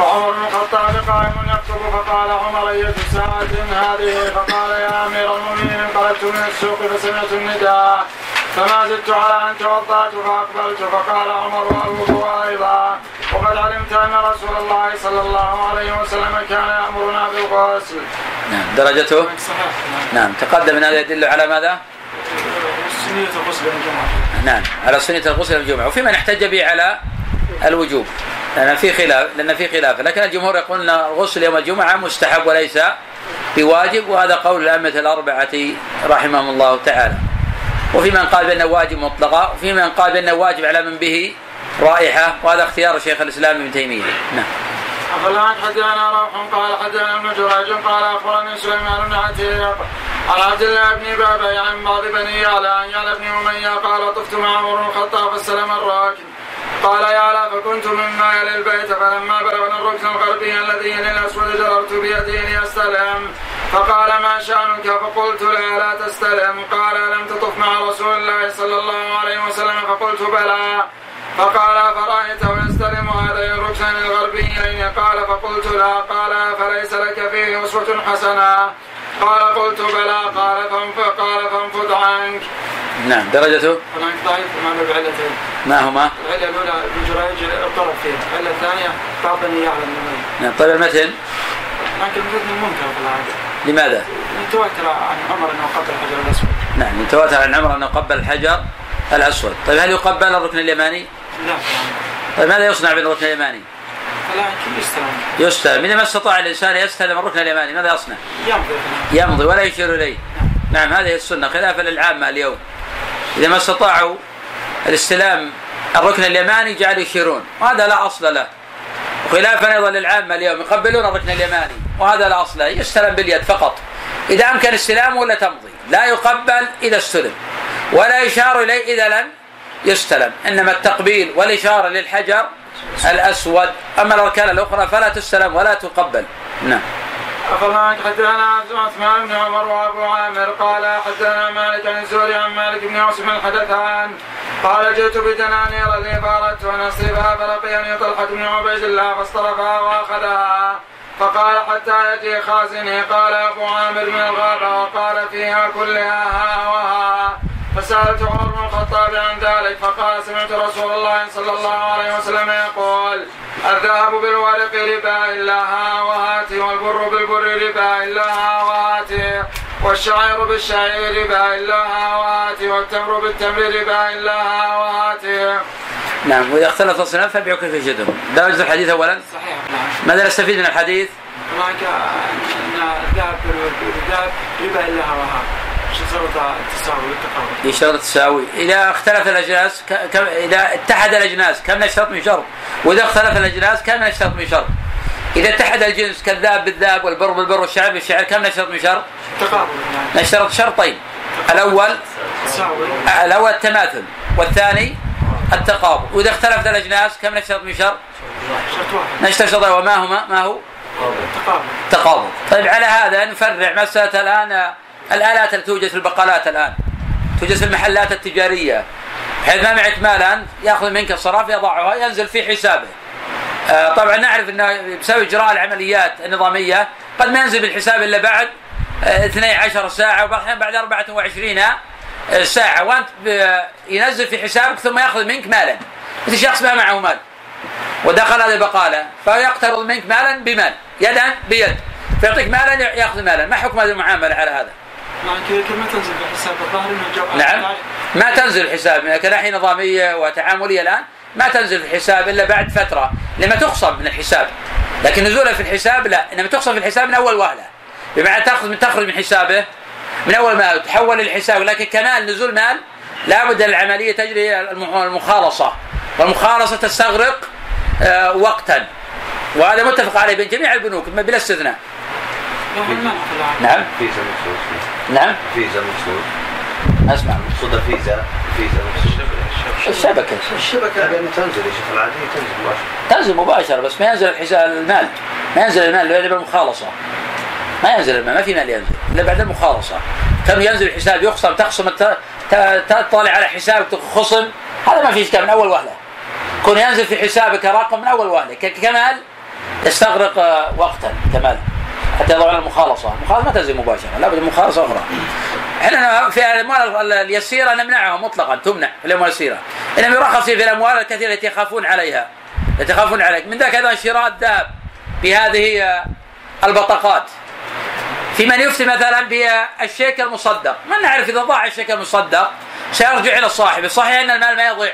وعمر بن الخطاب قائم يكتب فقال عمر أية ساعة هذه فقال يا أمير المؤمنين انقلبت من السوق فسمعت النداء فما زدت على أن توضأت فأقبلت فقال عمر والوضوء أيضا وقد علمت أن رسول الله صلى الله عليه وسلم كان يأمرنا بالغسل. نعم درجته صحيح نعم تقدم هذا يدل على ماذا؟ سنية غسل الجمعة. نعم على سنة الغسل الجمعة وفي من احتج به على الوجوب لأن في خلاف لأن في خلاف. لكن الجمهور يقول أن الغسل يوم الجمعة مستحب وليس بواجب وهذا قول الأئمة الأربعة رحمهم الله تعالى. وفي من قال بأنه واجب مطلقا وفي من قال بأنه واجب على من به رائحة وهذا اختيار شيخ الإسلام ابن تيمية. نعم. أخبرنا حدثنا روح قال حدثنا ابن جريج قال أخبرني سليمان بن عتيق عن عبد الله بن بابي عن بعض بني يعلى عن يعلى بن أمية قال طفت مع عمر الخطاب فاستلم الراكب. قال يعلى فكنت مما يلي البيت فلما بلغنا الركن الغربي الذي يلي الأسود جررت بيدي لأستلم فقال ما شأنك؟ فقلت لا لا تستلم قال لم تطف مع رسول الله صلى الله عليه وسلم. فقلت بلى. فقال فرأيته يستلم هذين الركنين الغربيين؟ قال فقلت لا. قال فليس لك فيه أسوة حسنة. قال قلت بلى. قال فانفض عنك. نعم. درجته؟ هناك ضعيف ما بعلتين ما هما؟ العلة الأولى ابن جريج اضطرب فيها العلة الثانية بعض بني يعلم نعم. طيب المتن لكن المتن منكر في العادة. لماذا؟ يتواتر عن عمر أنه قبل الحجر الأسود. نعم. يتواتر عن عمر أنه قبل الحجر الأسود. طيب هل يقبل الركن اليماني؟ لا. طيب ماذا يصنع بالركن اليماني؟ فلكن يستلم. يستلم. إذا ما استطاع الإنسان يستلم الركن اليماني ماذا يصنع؟ يمضي. يمضي ولا يشير إليه. نعم هذه السنة خلافا للعامة اليوم. إذا ما استطاعوا الاستلام الركن اليماني جعلوا يشيرون وهذا لا أصل له. وخلافا أيضا للعامة اليوم يقبلون الركن اليماني وهذا لا أصل له يستلم باليد فقط. إذا أمكن استلامه ولا تمضي لا يقبل إذا استلم ولا يشار إليه إذا لم يستلم. إنما التقبيل والإشارة للحجر الأسود. أما الأركان الأخرى فلا تستلم ولا تقبل. نعم. أخبرنا حدثنا عثمان بن عمر وأبو عامر. قال حدثنا مالك عن الزهري عن مالك بن عاصم الحدثان. قال جئت بدنانير لي فاردت ان اصرفها فلقيني طلحة بن عبيد الله فاصطرفها وأخذها. فقال حتى يجي خازني. قال أبو عامر من الغابة وقال فيها كلها ها وها. فسألت عمر بن الخطاب عن ذلك فقال سمعت رسول الله صلى الله عليه وسلم يقول الذهب بالورق ربا إلا ها وهاتي والبر بالبر ربا إلا ها وهاتي والشعير بالشعير ربا إلا ها وهاتي والتمر بالتمر ربا إلا ها وهاتي. نعم وإذا اختلف الصنف فبيعوا كيف يجدهم درجة الحديث أولا؟ صحيح نعم. ماذا نستفيد من الحديث؟ هناك أن الذهب بالذهب ربا إلا ها وها شرط التساوي إذا اختلف الأجناس. كم... إذا اتحد الأجناس كم نشترط من شرط وإذا اختلف الأجناس كم نشترط من شرط إذا اتحد الجنس كالذهب بالذهب والبر بالبر والشعر بالشعر كم نشترط من شرط؟ نشترط شرطين الأول الأول التماثل والثاني التقابل وإذا اختلفت الأجناس كم نشترط من شرط؟ شرط نشترط شرطين وما هما ما هو؟ تقابل تقابل طيب على هذا نفرع مسألة الآن الآلات التي توجد في البقالات الآن. توجد في المحلات التجارية. بحيث ما معك مالا يأخذ منك الصراف يضعها ينزل في حسابه. آه، طبعا نعرف إنه بسبب إجراء العمليات النظامية قد ما ينزل بالحساب إلا بعد آه، 12 ساعة وبعض الاحيان بعد 24 آه، ساعة. وأنت ب- ينزل في حسابك ثم يأخذ منك مالا. مثل شخص ما معه مال ودخل هذه البقالة فيقترض منك مالا بمال يدا بيد. فيعطيك مالا يأخذ مالا. ما حكم هذه المعاملة على هذا؟ تنزل الظاهر إنه نعم. ما تنزل الحساب. كناحية نظامية وتعاملية الآن ما تنزل في الحساب إلا بعد فترة. لما تخصم من الحساب. لكن نزولها في الحساب لا. إنما تخصم في الحساب من أول وهلة. بمعنى تأخذ من تخرج من حسابه. من أول ما تحول للحساب. لكن كمال نزول مال لابد العملية تجري المخ- المخالصة. والمخالصة تستغرق آه، وقتا. وهذا متفق عليه بين جميع البنوك بلا استثناء. نعم. نعم. فيزا مخصوص أسمع. صدى فيزا. فيزا مخصوص الشبكة. الشبكة لأنه تنزل يا شيخ. العادية تنزل مباشرة. تنزل مباشرة بس ما ينزل الحساب المال. ما ينزل المال إلا بالمخالصة ما ينزل المال ما في مال ينزل إلا بعد المخالصة. كم ينزل الحساب يخصم تخصم تطلع على حسابك خصم. هذا ما في إشكال من أول وهلة. كون ينزل في حسابك رقم من أول وهلة. ك- كمال يستغرق آه، وقتا. كمال. حتى يضعون المخالصة. المخالصة ما تلزم مباشرة لابد من مخالصة أخرى. إحنا في الأموال اليسيرة نمنعها مطلقا تمنع في الأموال اليسيرة. إنما يرخص في الأموال الكثيرة التي يخافون عليها. التي يخافون عليك. من ذاك أيضا شراء الذهب بهذه آه، البطاقات. في من يفتي مثلا بالشيك المصدق. من نعرف إذا ضاع الشيك المصدق سيرجع إلى صاحبه. صحيح أن المال ما يضيع.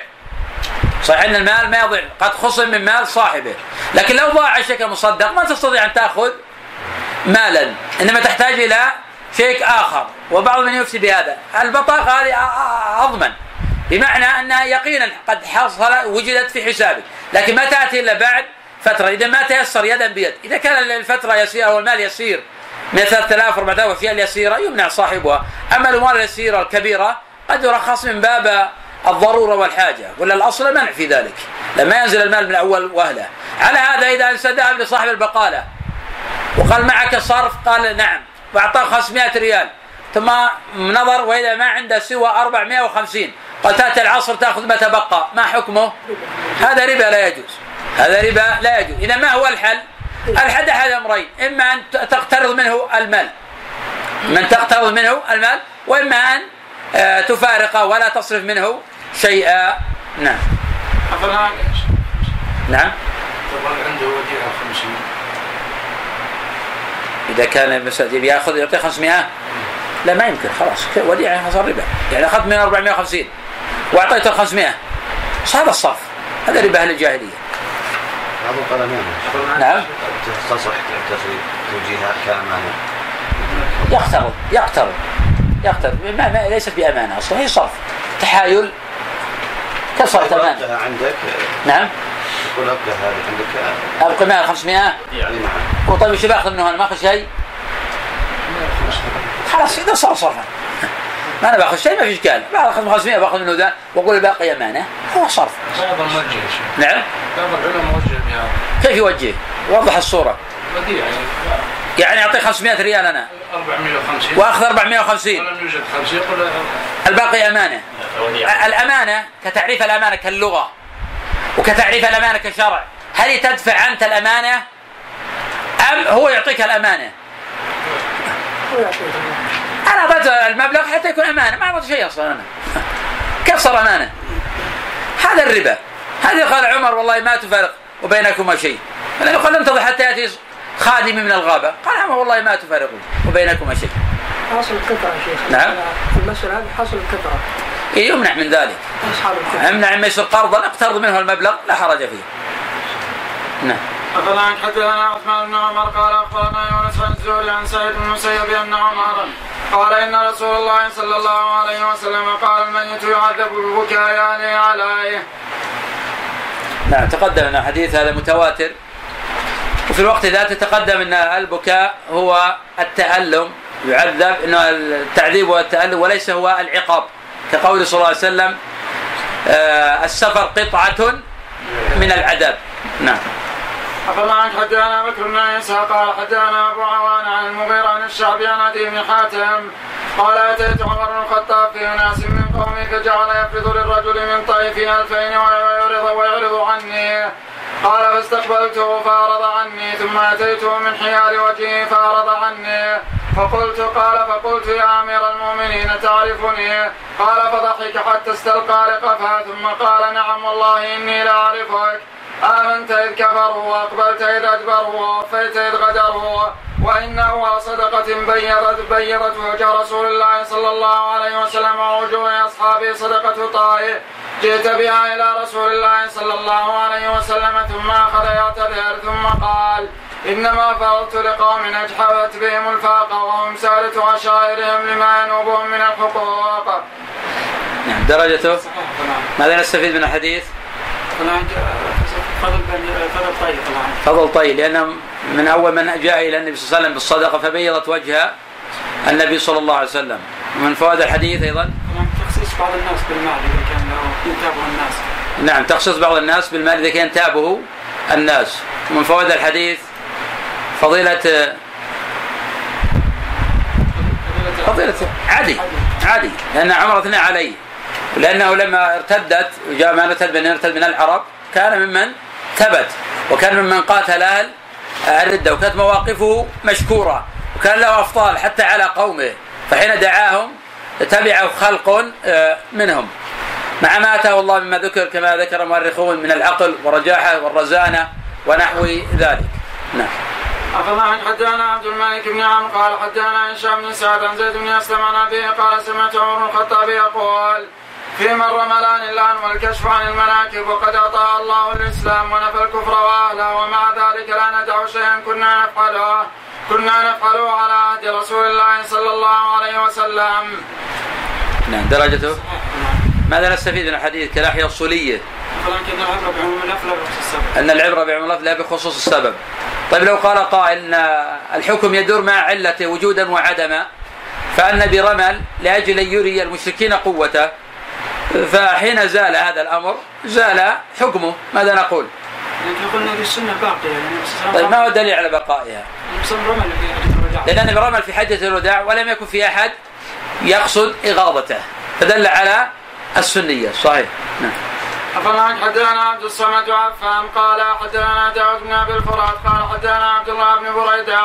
صحيح أن المال ما يضيع. قد خصم من مال صاحبه. لكن لو ضاع الشيك المصدق ما تستطيع أن تأخذ مالا إنما تحتاج إلى شيك آخر وبعض من يفتي بهذا. البطاقة هذه أضمن بمعنى أنها يقينا قد حصل وجدت في حسابك لكن ما تأتي إلا بعد فترة. إذا ما تيسر يدا بيد. إذا كان الفترة يسيرة والمال يسير من 3000 4000 وفيها اليسيرة يمنع صاحبها. أما الأموال اليسيرة الكبيرة قد يرخص من باب الضرورة والحاجة ولا الأصل منع في ذلك. لما ينزل المال من أول وهلة. على هذا إذا انسدى لصاحب البقالة وقال معك صرف؟ قال نعم. وأعطاه 500 ريال. ثم نظر وإذا ما عنده سوى 450 قال تأتي العصر تأخذ ما تبقى. ما حكمه؟ هذا ربا لا يجوز. هذا ربا لا يجوز. إذا ما هو الحل؟ الحل أحد أمرين. إما أن تقترض منه المال. من تقترض منه المال. وإما أن آه، تفارقه ولا تصرف منه شيئا. نعم. نعم. عنده وديعة 50 إذا كان المسألة يأخذ يعطيه 500 لا ما يمكن خلاص وديعة صار ربا. يعني أخذت من 450 وأعطيته 500 هذا الصرف؟ هذا ربا أهل الجاهلية. بعض القلمين. نعم. تصح توجيهها كأمانة يقترض يقترض يقترض ما ما ليست بأمانة أصلا هي صرف تحايل كسرت أمانة. عندك. نعم. يقول أبقى هذه عندك مال 500 يعني نعم. وطيب إيش باخذ منه أنا ما أخذ شيء؟ خلاص إذا صار صرفا. ما أنا باخذ شيء ما في إشكال. باخذ 500 باخذ منه ذا وأقول الباقي أمانة. هو صرف. بعض الموجه نعم؟ بعض العلماء موجه بهذا كيف يوجه؟ وضح الصورة. يعني. يعني أعطيه 500 ريال أنا. 450 وأخذ 450 ولم يوجد 50 يقول الباقي أمانة. الأمانة كتعريف الأمانة كاللغة. وكتعريف الأمانة كشرع هل تدفع أنت الأمانة؟ أم هو يعطيك الأمانة؟ أنا اعطيته المبلغ حتى يكون أمانة. ما اعطيته شيء أصلا أنا. كيف صار أمانة؟ هذا الربا. هذه قال عمر والله ما تفرق وبينكما شيء. لأنه قال انتظر حتى يأتي خادم من الغابة. قال عمر والله ما تفرق وبينكما شيء. حاصل القطعة يا شيخ. نعم. في المسألة هذه حاصل القطعة إيه، يمنع من ذلك. يمنع من يصير قرضا اقترض منه المبلغ لا حرج فيه. نعم. أخبرنا حدثنا عثمان بن عمر قال أخبرنا يونس عن الزهري عن سعيد بن المسيب أن عمر قال إن رسول الله صلى الله عليه وسلم قال الميت يعذب بالبكاء يعني عليه. نعم تقدم أن الحديث هذا متواتر. وفي الوقت ذاته تقدم أن البكاء هو التألم يعذب أنه التعذيب والتألم وليس هو العقاب. كقول صلى الله عليه وسلم آه، السفر قطعة من العذاب. نعم. حفظ عنك حدثنا بكر بن عيسى قال حدثنا أبو عوان عن المغيرة عن الشعبي عن أبي بن حاتم قال أتيت عمر بن الخطاب في ناس من قومي فجعل يفرض للرجل من طيفه ألفين ويعرض ويعرض عني. قال فاستقبلته فأعرض عني ثم أتيته من حيال وجهه فأعرض عني. فقلت قال فقلت يا أمير المؤمنين تعرفني؟ قال فضحك حتى استلقى لقفها ثم قال نعم والله إني لأعرفك آمنت إذ كفروا وأقبلت إذ أدبروا ووفيت إذ غدروا وإنه صدقة بيضت بيضت وجه رسول الله صلى الله عليه وسلم ووجوه أصحابه صدقة طائف جئت بها إلى رسول الله صلى الله عليه وسلم ثم أخذ يعتذر ثم قال إنما فرضت لقوم أجحفت بهم الفاقة وهم سالة عشائرهم لما ينوبهم من الحقوق. نعم درجته ماذا نستفيد من الحديث؟ فضل طيب فضل طيب لأنه من أول من جاء إلى النبي صلى الله عليه وسلم بالصدقة فبيضت وجه النبي صلى الله عليه وسلم. ومن فوائد الحديث أيضا؟ تخصيص بعض الناس بالمال إذا كان له يتابعه الناس. نعم تخصيص بعض الناس بالمال إذا كان تابه الناس. ومن فوائد الحديث؟ فضيلة فضيلة عدي عدي لأن عمر اثنى عليه لأنه لما ارتدت جاء ما من ارتد من العرب كان ممن ثبت وكان ممن قاتل أهل الردة وكانت مواقفه مشكورة وكان له أفضال حتى على قومه فحين دعاهم تبعه خلق آه، منهم مع ما آتاه الله مما ذكر كما ذكر المؤرخون من العقل والرجاحة والرزانة ونحو ذلك. نعم. أخبرنا حدثنا عبد الملك بن عمرو قال حدثنا هشام بن سعد عن زيد بن أسلم عن أبيه قال سمعت عمر بن الخطاب يقول في من رملان اللعن والكشف عن المناكب وقد أعطى الله الإسلام ونفى الكفر وأهله ومع ذلك لا ندع شيئا كنا نفعله كنا نفعله على عهد رسول الله صلى الله عليه وسلم. نعم درجته ماذا نستفيد من الحديث بخصوص السبب أن العبرة بعموم اللفظ لا بخصوص السبب طيب لو قال قائل أن الحكم يدور مع علته وجودا وعدما فأن برمل لأجل أن يري المشركين قوته فحين زال هذا الأمر زال حكمه ماذا نقول؟ قلنا السنة باقية طيب ما هو الدليل على بقائها؟ لأن رمل في حجة الوداع ولم يكن في أحد يقصد إغاظته فدل على السنية صحيح. نعم. أخبرنا حدثنا عبد الصمد عفان قال حدثنا داود بن أبي الفرات قال حدثنا عبد الله بن بريدة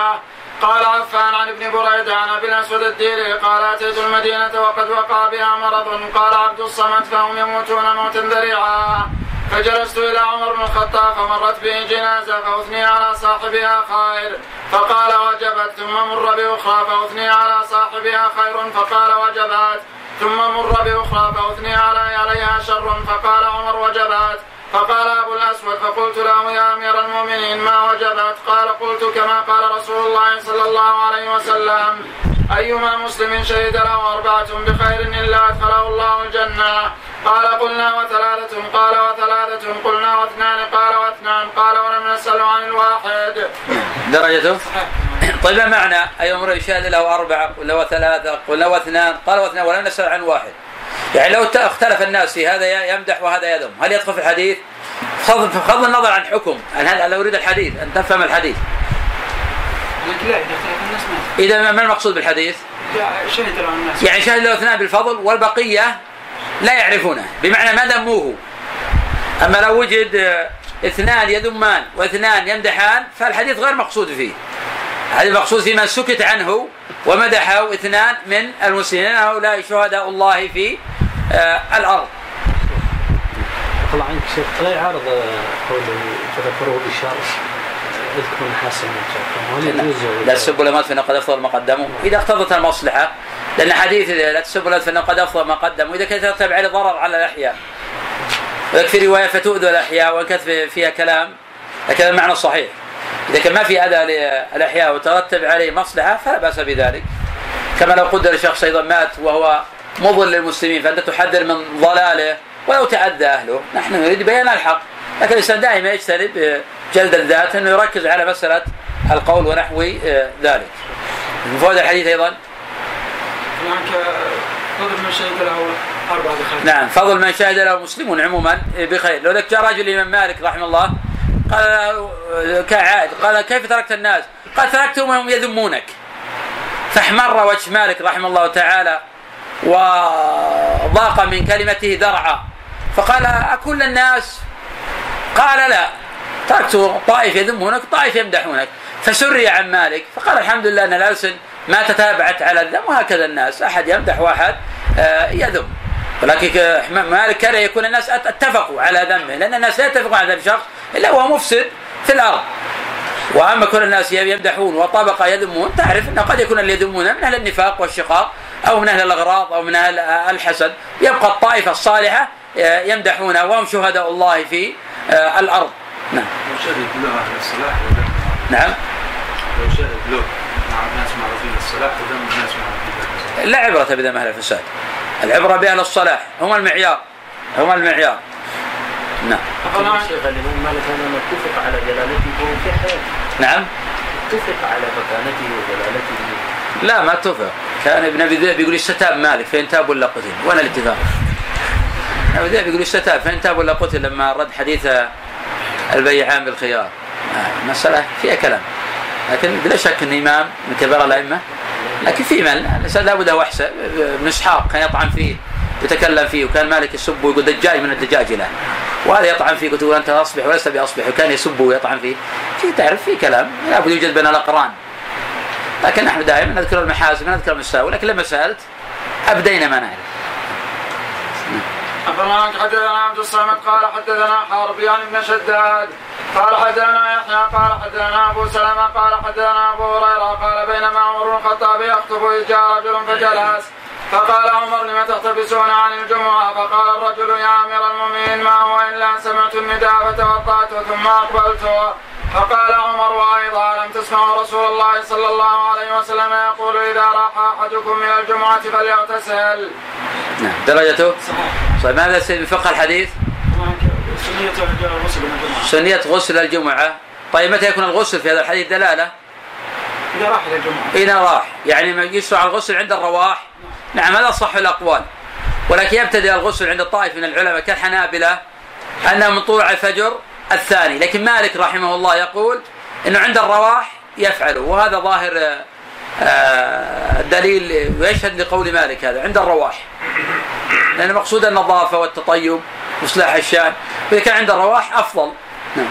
قال عفان عن ابن بريدة عن أبي الأسود الديري قال أتيت المدينة وقد وقع بها مرض قال عبد الصمد فهم يموتون موتا ذريعا. فجلست إلى عمر بن الخطاب فمرت به جنازة فأثني على صاحبها خير فقال وجبت ثم مر بأخرى فأثني على صاحبها خير فقال وجبت. ثم مر بأخرى فأثني علي عليها شر فقال عمر وجبت فقال أبو الأسود فقلت له يا أمير المؤمنين ما وجبت قال قلت كما قال رسول الله صلى الله عليه وسلم أيما مسلم شهد له أربعة بخير إلا أدخله الله الجنة. قال قلنا وثلاثة قال وثلاثة قلنا واثنان قال واثنان قال ولم نسأل عن الواحد. درجته طيب ما معنى؟ أي أمر يشهد له أربعة قل هو ثلاثة قل هو اثنان قال واثنان ولم نسأل عن واحد. يعني لو اختلف الناس في هذا يمدح وهذا يذم. هل يدخل في الحديث؟ بغض النظر عن حكم هل لو يريد الحديث؟ أن تفهم الحديث. إذا ما المقصود بالحديث؟ شهد له الناس. يعني شهد له اثنان بالفضل والبقية لا يعرفونه. بمعنى ما ذموه. أما لو وجد اثنان يذمان واثنان يمدحان فالحديث غير مقصود فيه. هذا المقصود في من سكت عنه ومدحه اثنان من المسلمين هؤلاء شهداء الله في آه الأرض. الله عنك شيخ لا يعارض قول تذكره بالشر اذكر يجوز؟ لا تسبوا الاموات فان قد أفضل ما قدموا. إذا اقتضت المصلحة لأن حديث لا تسبوا الاموات فان قد افضل ما قدموا اذا كان يترتب عليه ضرر على الأحياء. ويكفي رواية فتؤذى الأحياء وإن كانت فيها كلام لكن المعنى صحيح. إذا كان ما في أذى للأحياء وترتب عليه مصلحة فلا بأس بذلك. كما لو قدر شخص أيضا مات وهو مضل للمسلمين فأنت تحذر من ضلاله ولو تأذى أهله. نحن نريد بيان الحق. لكن الإنسان دائما يجتنب جلد الذات أنه يركز على مسألة القول ونحو ذلك. من فوائد الحديث أيضا فضل من شهد له أربعة بخير. نعم فضل من شهد له مسلمون عموما بخير. لو جاء رجل الإمام مالك رحمه الله قال كعاد قال كيف تركت الناس؟ قال تركتهم وهم يذمونك. فاحمر وجه مالك رحمه الله تعالى وضاق من كلمته ذرعا. فقال أكل الناس؟ قال لا تركت طائف يذمونك طائف يمدحونك. فسري عن مالك فقال الحمد لله أن الألسن ما تتابعت على الذم وهكذا الناس. أحد يمدح وأحد آه، يذم. ولكن مالك كره يكون الناس اتفقوا على ذمه لأن الناس لا يتفقون على ذم شخص إلا وهو مفسد في الأرض. وأما كل الناس يمدحون وطبقه يذمون تعرف أنه قد يكون اللي يذمون من أهل النفاق والشقاق أو من أهل الأغراض أو من أهل الحسد. يبقى الطائفة الصالحة آه، يمدحونه وهم شهداء الله في آه، الأرض. نعم. لو شهد له أهل الصلاح نعم. لو شهد له. مع الناس الصلاح ودم الناس لا عبرة بذم أهل الفساد. العبرة بأهل الصلاح. هم المعيار. هم المعيار. نعم. شيخ الإمام مالك هذا متفق على جلالته وهو في حياته نعم. اتفق على مكانته وجلالته. لا ما اتفق. كان ابن أبي ذئب يقول استتاب مالك فإن تاب ولا قتل؟ وين الاتفاق؟ أبي ذئب يقول استتاب فإن تاب ولا قتل؟ لما رد حديث البيعان بالخيار. آه، مسألة فيها كلام. لكن بلا شك أن إمام من كبار الأئمة لكن في من؟ الإنسان لابد وحسه ابن إسحاق كان يطعن فيه يتكلم فيه وكان مالك يسب ويقول دجاج من الدجاجله وهذا يطعن فيه قلت أنت أصبح ولست بأصبح وكان يسبه ويطعن فيه. في تعرف في كلام لابد يوجد بين الأقران. لكن نحن دائما نذكر المحاسن نذكر المساوي لكن لما سألت أبدينا ما نعرف. أخبرنا حدثنا عبد الصمد قال حدثنا حرب يعني بن شداد. قال حدثنا يحيى قال حدثنا أبو سلمة قال حدثنا أبو هريرة قال بينما عمر بن الخطاب يخطب إذ جاء رجل فجلس. فقال عمر لم تحتبسون عن الجمعة؟ فقال الرجل يا أمير المؤمنين ما هو إلا سمعت النداء فتوضأت ثم أقبلت. فقال عمر وأيضا لم تسمعوا رسول الله صلى الله عليه وسلم يقول إذا راح أحدكم من الجمعة فليغتسل. نعم. درجته؟ صحيح ماذا من فقه الحديث؟ سنية غسل الجمعة. طيب متى يكون الغسل في هذا الحديث؟ دلالة؟ إذا راح إلى الجمعة. إذا راح. يعني يشرع الغسل عند الرواح. نعم هذا صح الأقوال. ولكن يبتدئ الغسل عند الطائف من العلماء كالحنابلة أنه من طلوع الفجر الثاني. لكن مالك رحمه الله يقول أنه عند الرواح يفعل وهذا ظاهر الدليل آه، ويشهد لقول مالك هذا؟ عند الرواح. لأن المقصود النظافة والتطيب وإصلاح الشان وإذا كان عند الرواح أفضل. نعم.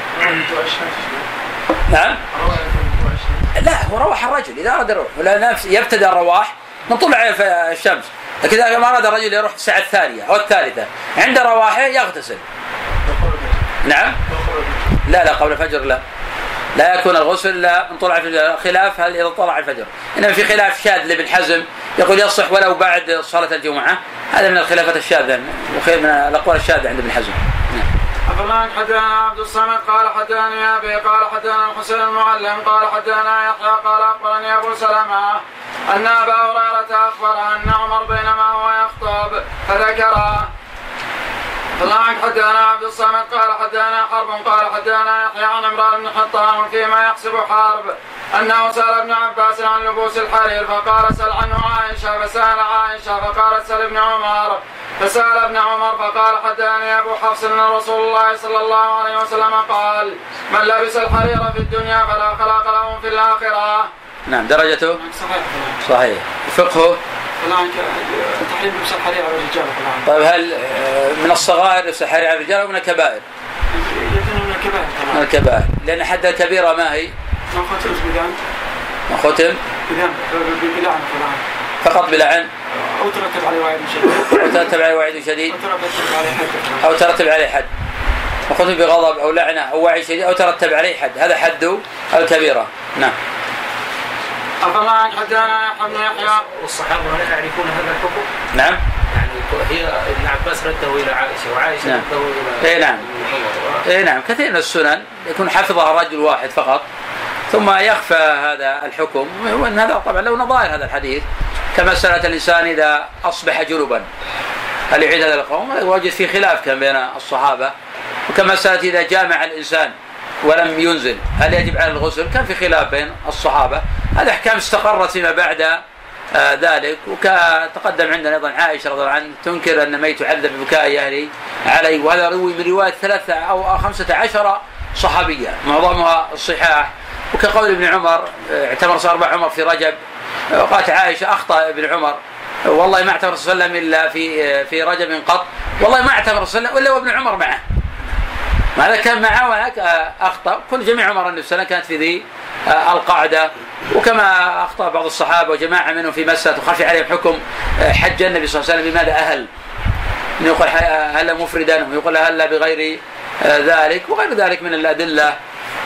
نعم؟ لا هو رواح الرجل. إذا أراد يروح ولا نفس يبتدأ الرواح من طلع الشمس. لكن إذا ما أراد الرجل يروح الساعة الثانية أو الثالثة عند رواحه يغتسل. نعم؟ لا لا قبل الفجر لا. لا يكون الغسل إلا من طلع الفجر. خلاف هل إذا طلع الفجر. إنما في خلاف شاذ لابن حزم يقول يصح ولو بعد صلاة الجمعة. هذا من الخلافات الشاذة وخير من الأقوال الشاذة عند ابن حزم. نعم. حدثنا عبد الصمد قال حدثني أبي قال حدثنا الحسين المعلم قال حدثنا يحيى قال أخبرني أبو سلمة أن أبا هريرة أخبر أن عمر بينما هو يخطب فذكر الله حدثنا عبد الصمد قال حدثنا حرب قال حدثنا يحيى عن عمران بن حطام فيما يحسب حرب. أنه سأل ابن عباس عن لبوس الحرير فقال سل عنه عائشة فسأل عائشة فقالت سل ابن عمر. فسأل ابن عمر فقال حدثني أبو حفص إن رسول الله صلى الله عليه وسلم قال من لبس الحرير في الدنيا فلا خلاق له في الآخرة. نعم درجته؟ صحيح. صحيح. فقهه؟ الآن تحريم لبس الحرير على الرجال طيب هل آه، من الصغائر لبس الحرير على الرجال أو من الكبائر؟ يكون من الكبائر طبعا. من الكبائر. لأن حد الكبيرة ما هي؟ من ختم بدان. من ختم؟ بدان. بلعن فقط بلعن؟ أو ترتب عليه وعيد شديد. أو ترتب عليه وعيد شديد؟ أو ترتب عليه حد. أو ترتب عليه حد. وختم بغضب أو لعنة أو وعي شديد أو ترتب عليه حد. هذا حد الكبيرة. نعم. أفما حدثنا يحيى بن يحيى. والصحابة هل يعرفون هذا الحكم؟ نعم. يعني هي ابن عباس رده إلى عائشة وعائشة نعم. رده إلى اي نعم. اي نعم. كثير من السنن يكون حفظها رجل واحد فقط ثم يخفى هذا الحكم وإن هذا طبعا له نظائر هذا الحديث. كمساله الإنسان إذا أصبح جنبا هل يعيد هذا القوم؟ وجد في خلاف كان بين الصحابة. وكمساله إذا جامع الإنسان ولم ينزل. هل يجب على الغسل؟ كان في خلاف بين الصحابة. هذه أحكام استقرت فيما بعد آه ذلك. وتقدم عندنا أيضا عائشة رضي الله عنها تنكر أن ميت يعذب ببكاء أهلي عليه. وهذا روي من رواية ثلاثة أو خمسة عشر صحابية معظمها الصحاح وكقول ابن عمر آه، اعتمر صار عمر في رجب. وقالت عائشة أخطأ ابن عمر. والله ما اعتمر صلى الله عليه وسلم إلا في آه، في رجب قط. والله ما اعتمر صلى الله عليه وسلم الا وابن عمر معه. هذا كان معه وهناك أخطأ. كل جميع عمر النبي صلى الله عليه وسلم كانت في ذي آه، القاعدة. وكما أخطأ بعض الصحابة وجماعة منهم في مسألة وخفي عليهم حكم آه، حج النبي صلى الله عليه وسلم بماذا؟ أهل. إنه يقول هل مفردا؟ ويقول هل بغير آه، ذلك؟ وغير ذلك من الأدلة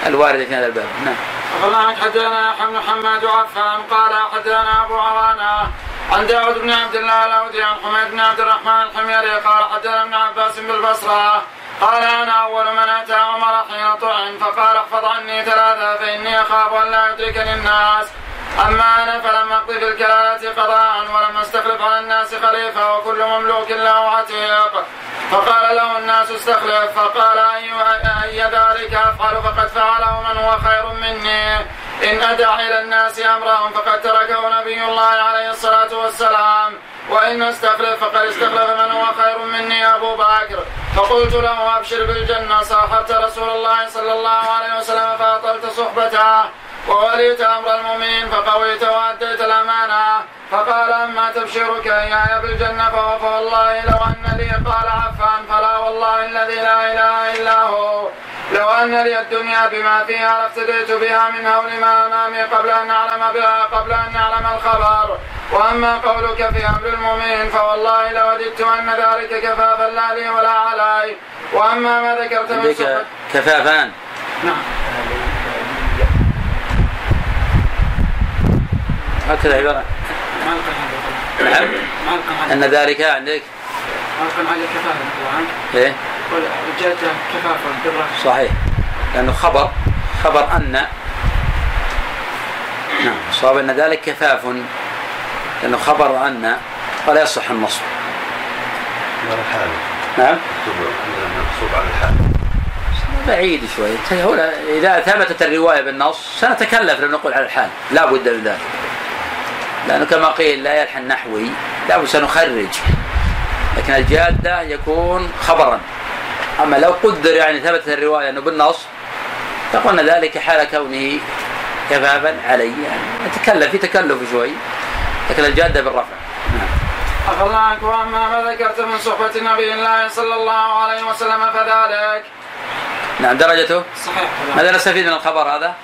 الواردة في هذا الباب. نعم. أخبرنا حدثنا يحيى بن محمد وعفان قال حدثنا أبو عوانة عن داود بن عبد الله الأودي عن حميد بن عبد الرحمن الحميري قال حدثنا ابن عباس بالبصرة قال أنا أول من أتى عمر حين طعن فقال احفظ عني ثلاثة فإني أخاف أن لا يدركني الناس. أما أنا فلم اقضي في الكلاله قضاء ولم أستخلف على الناس خليفة وكل مملوك له عتيق. فقال له الناس استخلف فقال اي أي ذلك أفعل؟ فقد فعله من هو خير مني. إن أدع إلى الناس أمرهم فقد تركه نبي الله عليه الصلاة والسلام. وإن استخلف فقد استخلف من هو خير مني أبو بكر. فقلت له أبشر بالجنة. صاحبت رسول الله صلى الله عليه وسلم فأطلت صحبته ووليت أمر المؤمنين فقويت وأديت الأمانة. فقال أما تبشرك اياي بالجنة فهو فوالله لو أن لي قال عفان فلا والله الذي لا إله إلا هو. لو أن لي الدنيا بما فيها لافتديت بها من هول ما امامي قبل أن أعلم بها قبل أن نعلم الخبر. وأما قولك في أمر المؤمن فوالله لوددت أن ذلك كفافا لا لي ولا علي. وأما ما ذكرت من صحبه كفافان. نعم. هكذا عبارة. نعم أن ذلك عندك. ما هذا كفافا طبعا إيه. وجاءته كفافا بالرفع صحيح. لأنه خبر خبر أن نعم صواب أن ذلك كفاف. لأنه خبر أن ولا يصح النصب. على الحال. نعم؟ مكتوب عندنا منصوب على الحال. بعيد شوي. هو إذا ثبتت الرواية بالنص سنتكلف لو نقول على الحال. لا بد من ذلك. لأنه كما قيل لا يلحن نحوي لا بد سنخرج. لكن الجادة يكون خبرا. أما لو قدر يعني ثبتت الرواية أنه بالنص فقلنا ذلك حال كونه كفافا علي. يعني نتكلف في تكلف شوي لكن الجادة بالرفع. نعم. أخذ عنك وأما ما ذكرت من صحبة نبي الله صلى الله عليه وسلم فذلك. نعم درجته؟ صحيح. ماذا نستفيد من الخبر هذا؟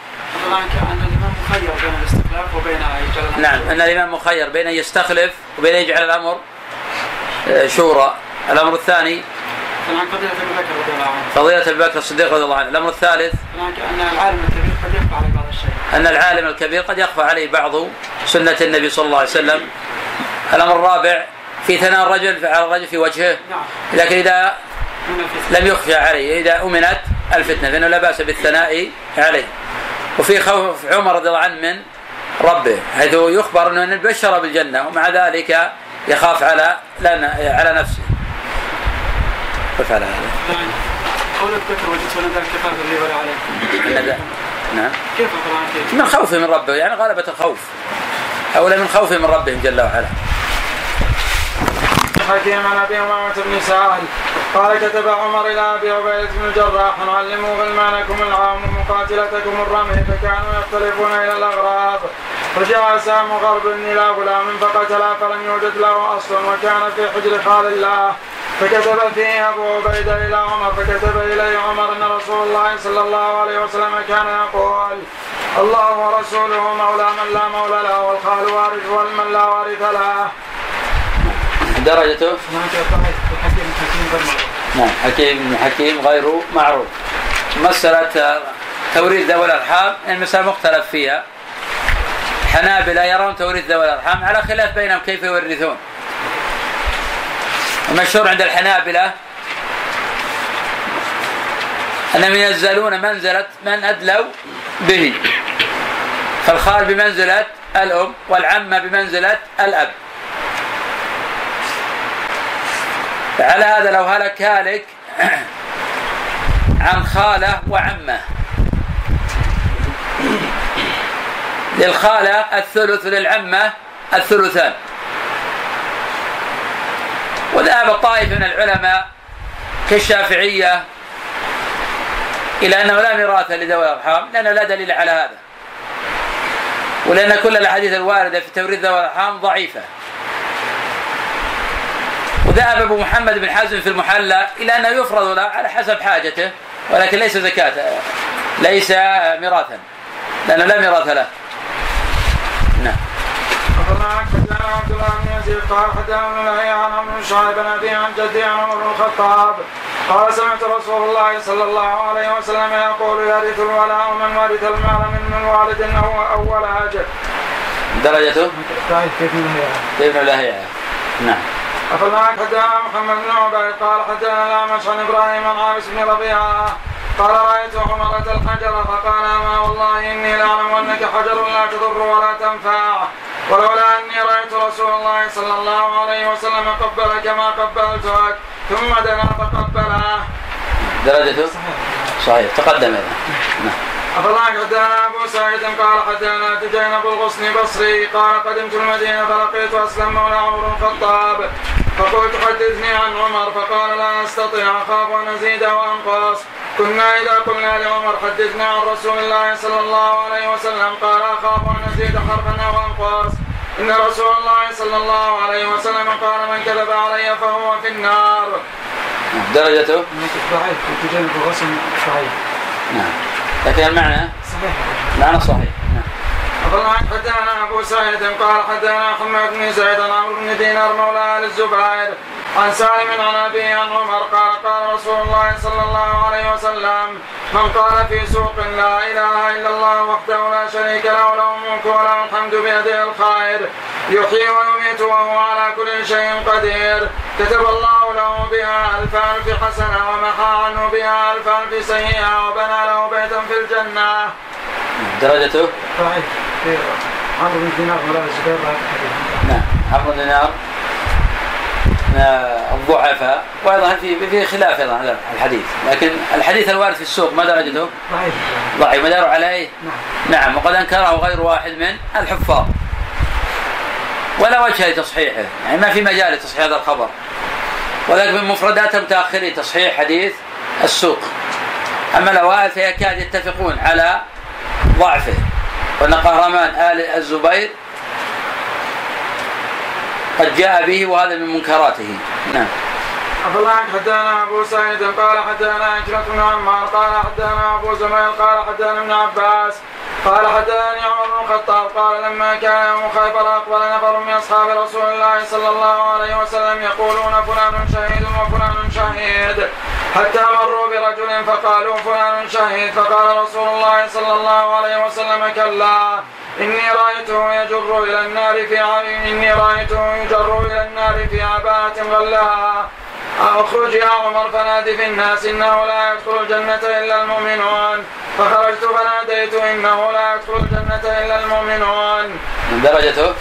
طبعا أن الإمام مخير بين الاستخلاف وبين يجعل نعم أن الإمام مخير بين أن يستخلف وبين أن يجعل الأمر آه، شورى. الأمر الثاني طبعا قضية أبي بكر رضي الله عنه. فضيلة أبي بكر الصديق رضي الله عنه. الأمر الثالث أن العالم الكبير قد يخفى على بعض الشيء. أن العالم الكبير قد يخفى عليه بعض سنة النبي صلى الله عليه وسلم. الأمر الرابع في ثناء الرجل على الرجل في وجهه. نعم. لكن إذا لم يخفى عليه إذا أمنت الفتنة فإنه لا بأس بالثناء عليه. وفي خوف عمر رضي الله عنه من ربه حيث يخبر أنه بشر بالجنة ومع ذلك يخاف على على نفسه. كيف على هذا؟ طبعا قول بكر وجدت ولا لي ولا ذا- نعم. كيف كيف؟ من خوفه من ربه يعني غلبة الخوف. أولى من خوفه من ربهم جل وعلا. حكيم عن أبي أمامة بن سعد. قال كتب عمر إلى أبي عبيدة بن الجراح علموا غلمانكم العام ومقاتلتكم الرمي فكانوا يختلفون إلى الأغراض. فجاء سام غرب إلى غلام فقتله فلم يوجد له أصل وكان في حجر خال الله. فكتب فيه ابو عبيده إلى عمر فكتب اليه عمر ان رسول الله صلى الله عليه وسلم كان يقول الله ورسوله مولى من لا مولى له والخال وارث والمن لا وارث له درجته نعم حكيم بن حكيم غير معروف مسألة توريث ذوي الأرحام المسألة مختلف فيها حنابلة يرون توريث ذوي الأرحام على خلاف بينهم كيف يورثون المشهور عند الحنابلة. أنهم ينزلون منزلة من أدلوا به. فالخال بمنزلة الأم والعمة بمنزلة الأب. على هذا لو هلك هالك عن خالة وعمة. للخالة الثلث للعمة الثلثان. وذهب طائفة من العلماء كالشافعية إلى أنه لا ميراث لذوي الأرحام لأنه لا دليل على هذا. ولأن كل الأحاديث الواردة في توريث ذوي الأرحام ضعيفة. وذهب أبو محمد بن حزم في المحلى إلى أنه يفرض له على حسب حاجته ولكن ليس زكاة ليس ميراثا لأنه لا ميراث له. قال بن شعيب عن جدي عمر بن الخطاب قال سمعت رسول الله صلى الله عليه وسلم يقول يرث الولاء من ورث المال من من والد أو أو ولد درجته كيف ابن لهيعة نعم عن حدثنا محمد بن عبيد قال حدثنا الأعمش عن إبراهيم عن عابس بن ربيعة قال رأيت حمرة الحجر فقال أما والله إني لأعلم أنك حجر لا تضر ولا تنفع. ولولا أني رأيت رسول الله صلى الله عليه وسلم قبلك ما قبلتك ثم دنا فقبله. درجته صحيح. تقدم هذا نعم. أخبرنا حدثنا أبو سعيد قال حدثنا تجين أبو الغصن بصري قال قدمت المدينة فلقيت أسلم مولى عمر الخطاب فقلت حدثني عن عمر فقال لا أستطيع أخاف أن أزيد وأنقص كنا إذا قلنا لعمر حدثنا عن رسول الله صلى الله عليه وسلم قال أخاف أن نزيد حرفا أو أنقص. إن رسول الله صلى الله عليه وسلم قال من كذب علي فهو في النار. درجته؟ ضعيف وتجنب الغسل صحيح. نعم. لكن المعنى؟ صحيح. معنى صحيح. نعم أخبرنا حدثنا أبو سعيد قال حدثنا حماد بن زيد عن عمرو بن دينار مولى آل الزبير عن سالم عن أبي عن عمر قال قال رسول الله صلى الله عليه وسلم من قال في سوق لا إله إلا الله وحده لا شريك له له الملك وله الحمد بيده الخير يحيي ويميت وهو على كل شيء قدير كتب الله له بها ألف ألف حسنة ومحى عنه بها ألف ألف سيئة وبنى له بيتا في الجنة. درجته؟ ضعيف في عمرو بن دينار ولا الزبير نعم عمرو دينار. من الضعفاء. وأيضا في في خلاف أيضا هذا الحديث. لكن الحديث الوارد في السوق ما درجته؟ ضعيف. ضعيف. مدار عليه؟ نعم. نعم. وقد أنكره غير واحد من الحفاظ. ولا وجه لتصحيحه. يعني ما في مجال لتصحيح هذا الخبر. ولكن من مفردات متأخرين تصحيح حديث السوق. أما الأوائل فيكاد يتفقون على ضعفه. وأن قهرمان آل الزبير قد جاء به وهذا من منكراته. نعم. أفلا حدثنا أبو سعيد قال حدثنا عكرمة بن عمار قال حدثنا أبو زميل قال حدثنا ابن عباس قال حدثني عمر بن الخطاب قال لما كان يوم خيبر أقبل نفر من أصحاب رسول الله صلى الله عليه وسلم يقولون فلان شهيد وفلان شهيد حتى مروا برجل فقالوا فلان شهيد فقال رسول الله صلى الله عليه وسلم كلا إني رأيته يجر إلى النار في. إني رأيته يجر إلى النار في عباءة غلها اخرج يا عمر فنادي في الناس إنه لا يدخل الجنة إلا المؤمنون. فخرجت فناديت إنه لا يدخل الجنة إلا المؤمنون. من درجته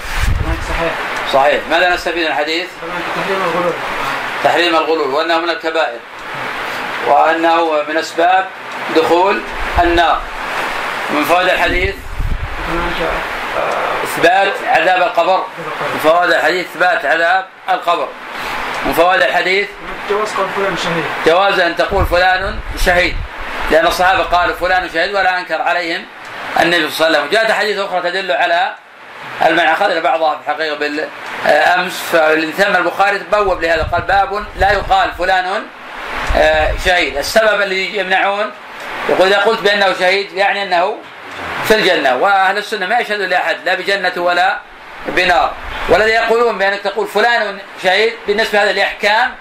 صحيح. صحيح. ماذا نستفيد من الحديث؟ تحريم الغلو تحريم الغلول وأنه من الكبائر. وأنه من أسباب دخول النار. من فوائد الحديث؟ إثبات عذاب القبر. من فوائد الحديث إثبات عذاب القبر. من فوائد الحديث؟ جواز قول فلان شهيد. جواز أن تقول فلان شهيد. لأن الصحابة قالوا فلان شهيد ولا أنكر عليهم النبي صلى الله عليه وسلم. جاءت احاديث أخرى تدل على المعنى اخذنا بعضها في الحقيقة بالأمس. فثم البخاري بوب لهذا قال باب لا يقال فلان آه، شهيد. السبب اللي يمنعون يقول إذا قلت بأنه شهيد يعني أنه في الجنة. وأهل السنة ما يشهدون لأحد لا بجنة ولا بنار. والذي يقولون بأنك تقول فلان شهيد بالنسبة هذا لأحكام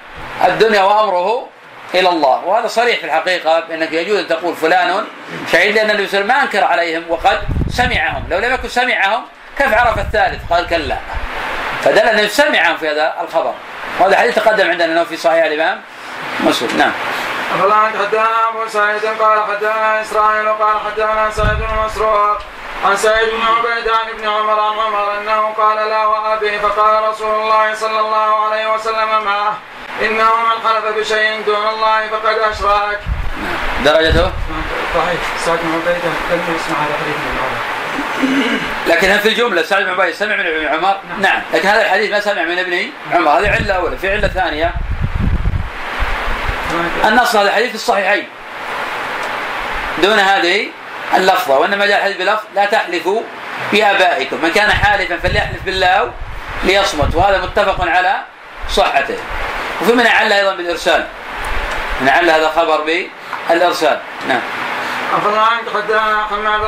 الدنيا وأمره إلى الله. وهذا صريح في الحقيقة بأنك يجوز أن تقول فلان شهيد لأن النبي صلى الله عليه وسلم ما أنكر عليهم وقد سمعهم. لو لم يكن سمعهم كيف عرف الثالث؟ قال كلا. فدل انه سمعهم في هذا الخبر. وهذا حديث تقدم عندنا أنه في صحيح الإمام مسلم. نعم. أفلا حدثنا أبو سعيد قال حدثنا إسرائيل قال حدثنا سعيد بن مسروق. عن سعيد بن عبيد عن ابن عمر عن عمر أنه قال لا وأبي فقال رسول الله صلى الله عليه وسلم معه إنه من حلف بشيء دون الله فقد أشرك. درجته؟ ضعيف سعد بن عبيده لم يسمع هذا الحديث من عمر. لكن هل في الجملة سعد بن عبيد سمع من ابن عمر؟ نعم. لكن هذا الحديث ما سمع من ابن عمر هذه علة أولى. في علة ثانية. النص هذا الحديث في الصحيحين. دون هذه اللفظة وإنما جاء الحديث بلفظ لا تحلفوا بآبائكم. من كان حالفا فليحلف بالله ليصمت وهذا متفق على صحته. وفي من عل أيضا بالإرسال. من عل هذا خبر بالإرسال. نعم. أخذنا عنك حدثنا حماد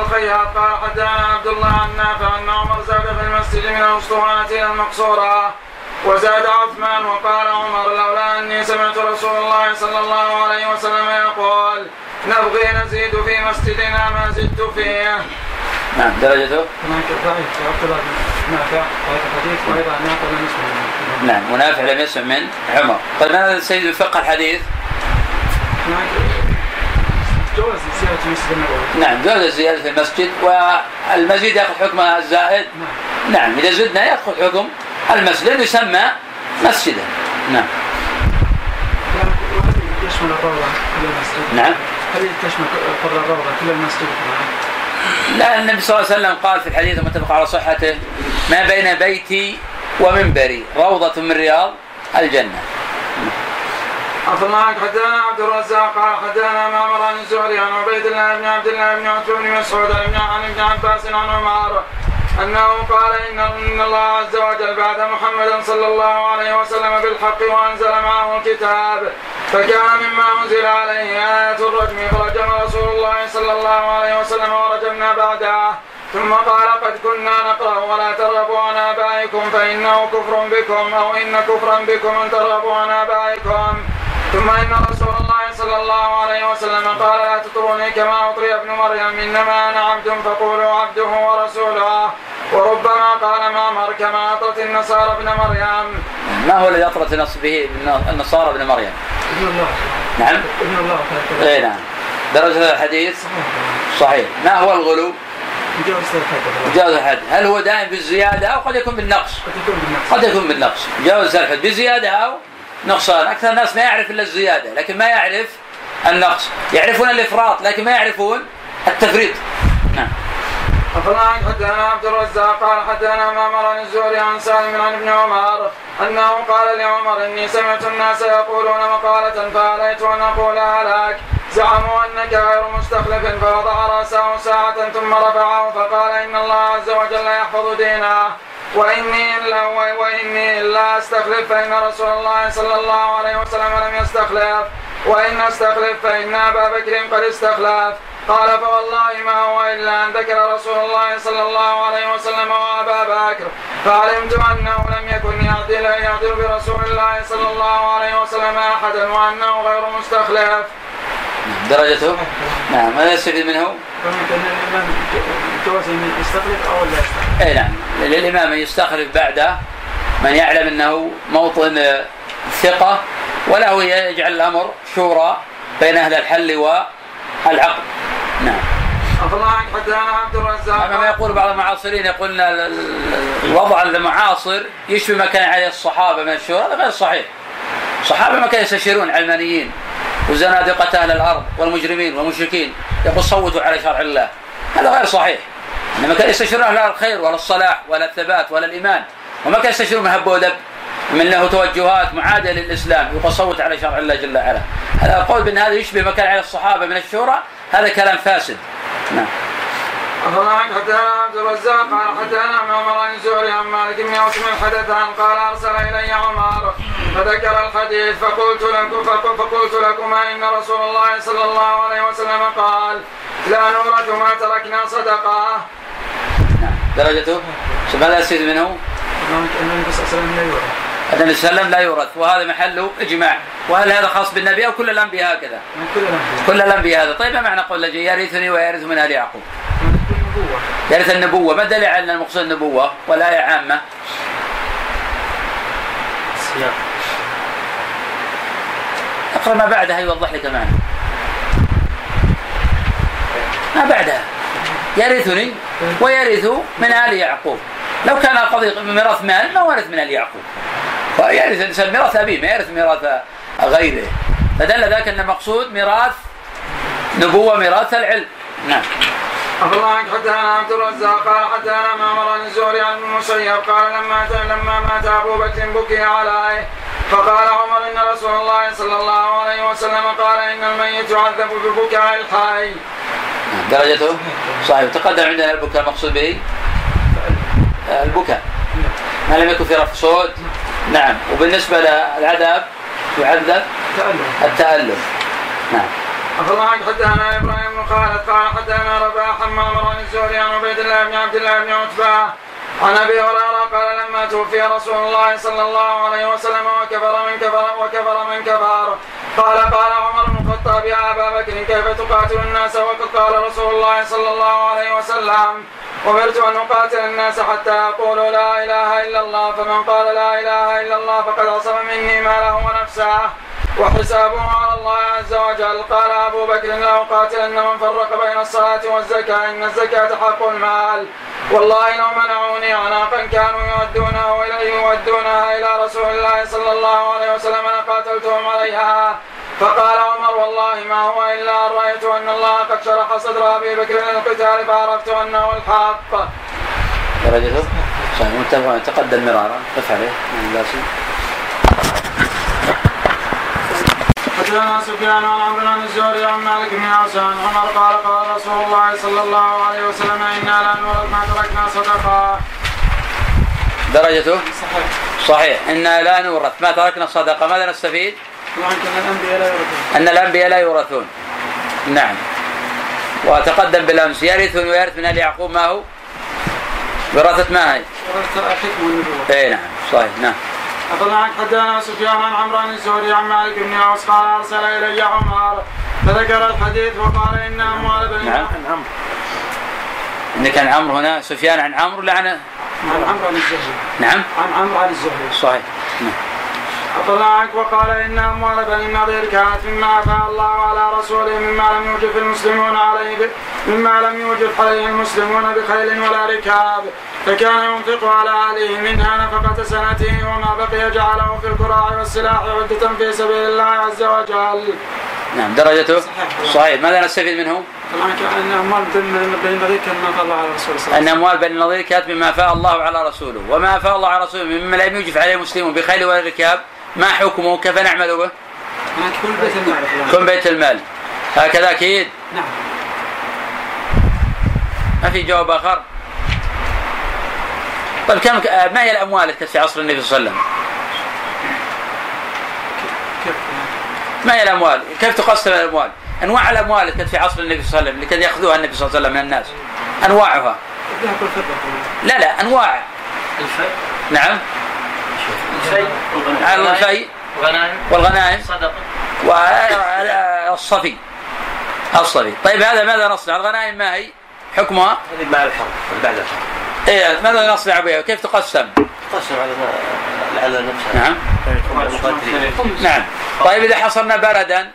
قال حدثنا عبد الله عن نافع أن عمر زاد في المسجد من الأسطوانة إلى المقصورة وزاد عثمان وقال عمر لولا أني سمعت رسول الله صلى الله عليه وسلم يقول نبغي نزيد في مسجدنا ما زدت فيه. نعم درجته؟ هناك ضعيف عبد الله. بن نافع هذا الحديث وأيضا نافع لم يسمع. منه. نعم منافع لم يسمع من عمر. طيب ماذا السيد الفقه الحديث؟ جواز المسجد النبوي. نعم جوز الزيادة في المسجد والمزيد يأخذ حكم الزائد؟ نعم. نعم إذا زدنا يأخذ حكم المسجد يسمى مسجدا. نعم. وهل يشمل؟ نعم. هل تشمل قبر الروضه كل المسجد لا النبي صلى الله عليه وسلم قال في الحديث المتفق على صحته ما بين بيتي ومنبري روضة من رياض الجنة. عفى الله عنك حدثنا عبد الرزاق قال حدثنا معمر عن الزهري عن عبيد الله بن عبد الله بن عتبة بن مسعود عن عن ابن عباس عن عمر أنه قال إن الله عز وجل بعد محمد صلى الله عليه وسلم بالحق وأنزل معه الكتاب فكان مما أنزل عليه آية الرجم فرجم رسول الله صلى الله عليه وسلم ورجمنا بعده ثم قال قد كنا نقرأ ولا ترغبوا عن آبائكم فإنه كفر بكم أو إن كفرا بكم أن ترغبوا عن آبائكم. ثم إن رسول الله صلى الله عليه وسلم قال لا تطروني كما أطري ابن مريم. إنما أنا عبد فقولوا عبده ورسوله. وربما قال معمر كما أطرت النصارى ابن مريم. ما هو الذي أطرت نص به النصارى ابن مريم؟ ابن الله. نعم؟ ابن الله اي نعم. درجة هذا الحديث؟ صحيح ما هو الغلو؟ جاوز الحد هل هو دائم بالزيادة أو قد يكون بالنقص؟ قد يكون بالنقص. قد يكون بالنقص. جاوز الحد بزيادة أو نقصان. أكثر الناس ما يعرف إلا الزيادة لكن ما يعرف النقص. يعرفون الإفراط لكن ما يعرفون التفريط. نعم. أفلا حدثنا عبد الرزاق قال حدثنا معمر عن الزهري عن سالم عن ابن عمر أنه قال لعمر إني سمعت الناس يقولون مقالة فعليت أن أقولها لك زعموا أنك غير مستخلف فوضع رأسه ساعة ثم رفعه فقال إن الله عز وجل يحفظ دينه. وإني إلا وإني إلا أستخلف فإن رسول الله صلى الله عليه وسلم لم يستخلف. وإن أستخلف فإن أبا بكر قد استخلف. قال فوالله ما هو إلا أن ذكر رسول الله صلى الله عليه وسلم وأبا بكر. فعلمت أنه لم يكن يعدل يعدل برسول الله صلى الله عليه وسلم أحدا وأنه غير مستخلف. درجته؟ نعم. ماذا يستفيد منه؟ جواز ان يستخلف أو لا يستخلف اي نعم. للإمام ان يستخلف بعده من يعلم أنه موطن ثقة وله يجعل الأمر شورى بين أهل الحل والعقد نعم. عنك حدثنا عبد ما يقول بعض المعاصرين يقول إن ال- ال- الوضع المعاصر يشبه ما كان عليه الصحابة من الشورى هذا غير صحيح. الصحابه ما كانوا يستشيرون علمانيين. وزنادقه أهل الأرض والمجرمين والمشركين يقول صوتوا على شرع الله هذا غير صحيح. إنما كانوا يستشيرون أهل الخير ولا الصلاح ولا الثبات ولا الإيمان وما كانوا يستشيرون من هب ودب من له توجهات معاديه للإسلام يقول صوت على شرع الله جل وعلا. هذا القول بأن هذا يشبه ما كان عليه الصحابة من الشورى هذا كلام فاسد. نعم. حدثنا عبد الرزاق قال حدثنا معمر عن الزهري عن مالك بن عاصم حدثا قال أرسل إلي عمر فذكر الحديث فقلت لكم فق- فقلت لكما إن رسول الله صلى الله عليه وسلم قال لا نورث ما تركنا صدقة نعم. درجته ماذا يستفيد منه؟ أن النبي صلى الله عليه وسلم لا يورث النبي صلى الله عليه وسلم لا يورث وهذا محله إجماع وهل هذا خاص بالنبي أو كل الأنبياء هكذا؟ من كل الأنبياء كل الانبياء هذا طيب ما معنى قول الذي يرثني ويرث من آل يعقوب؟ يرث النبوة ما الدليل على ان المقصود النبوة والآية عامة؟ السياق أقرأ ما بعدها يوضح لك معنى ما بعدها. يرثني ويرث من آل يعقوب. لو كان قضية ميراث مال ما ورث من آل يعقوب. فيرث الإنسان ميراث أبيه ما يرث ميراث غيره. فدل ذلك أن المقصود ميراث نبوة ميراث العلم. نعم. أفضل عنك حدثنا عبد الرزاق قال حدثنا معمر عن الزهري عن المسيب قال لما لما مات أبو بكر بكي عليه فقال عمر إن رسول الله صلى الله عليه وسلم قال إن الميت يعذب ببكاء الحي. درجته؟ صحيح. تقدم عندنا البكاء المقصود به؟ البكاء. ما لم يكن في رفع صوت؟ نعم. وبالنسبة للعذاب يعذب تألم التألم نعم. أفضل عنك حدثنا إبراهيم خالد قال حدثنا رباح عن معمر عن الزهري عن عبيد الله بن عبد الله بن عتبة عن أبي هريرة قال لما توفي رسول الله صلى الله عليه وسلم وكفر من كفر وكفر من كفر. قال قال عمر بن الخطاب يا أبا بكر كيف تقاتل الناس؟ وقد قال رسول الله صلى الله عليه وسلم أمرت أن أقاتل الناس حتى يقولوا لا إله إلا الله فمن قال لا إله إلا الله فقد عصم مني ماله ونفسه. وحسابه على الله عز وجل. قال أبو بكر لا اقاتلن من فرق بين الصلاة والزكاة. إن الزكاة حق المال. والله لو منعوني عناقا كانوا يودونها اليه يودونها إلى رسول الله صلى الله عليه وسلم لقاتلتهم عليها. فقال عمر والله ما هو إلا أن رأيت أن الله قد شرح صدر أبي بكر للقتال فعرفت أنه الحق. درجته متفق. تقدم مرارا. قف عليه لا. حدثنا سفيان عن عمرو عن الزهري عن مالك بن عن عمر قال قال رسول الله صلى الله عليه وسلم إنا لا نورث ما تركنا صدقة. درجته صحيح. صحيح إنا لا نورث ما تركنا صدقة ماذا نستفيد؟ يورثون. أن الأنبياء لا يورثون نعم وتقدم بالأمس يرث ويرث من آل يعقوب ما هو؟ وراثة ما هي؟ ورث الحكم والنبوه. اي نعم صحيح نعم أخذنا حدثنا سفيان عن عمرو عن الزهري عن مالك بن أوس قال أرسل إلي عمر فذكر الحديث وقال إن أموال بني نعم إن كان عمرو هنا سفيان عن عمرو لعن عن عمرو عن الزهري. نعم. عن عمرو عن الزهري. صحيح. نعم. أطلع عنك وقال إن أموال بني النضير كانت مما أفاء الله على رسوله مما لم يوجب المسلمون عليه ب... مما لم يوجب عليه المسلمون بخيل ولا ركاب فكان ينفق على أهله منها نفقة سنته وما بقي جعله في الكراع والسلاح عدة في سبيل الله عز وجل. نعم درجته صحيح. صحيح ماذا نستفيد منه؟ طبعا كان أموال بني النضير كان ما أفاء الله على رسوله صلى الله عليه وسلم. أموال بني النضير كانت مما أفاء الله على رسوله وما أفاء الله على رسوله مما لم يوجب عليه المسلمون بخيل ولا ركاب ما حكمه؟ كيف نعمل به؟ كل بيت المال. كن بيت المال. هكذا أكيد. نعم. ما في جواب آخر؟ طيب كم ما هي الأموال التي في عصر النبي صلى الله عليه وسلم؟ كيف؟ ما هي الأموال؟ كيف تقسم الأموال؟ أنواع الأموال التي في عصر النبي صلى الله عليه وسلم اللي كان يأخذوها النبي صلى الله عليه وسلم من الناس. أنواعها. لا لا أنواع. الفيء نعم. الفيء غنائم والغنائم. صدقة. والصفي. الصفي. طيب هذا ماذا نصنع؟ الغنائم ما هي؟ حكمها؟ هذه مع الحرب بعد الحرب. إيه ماذا نصنع بها؟ كيف تقسم؟ قسم على على نفسها. نعم. نعم. طيب إذا حصلنا بردا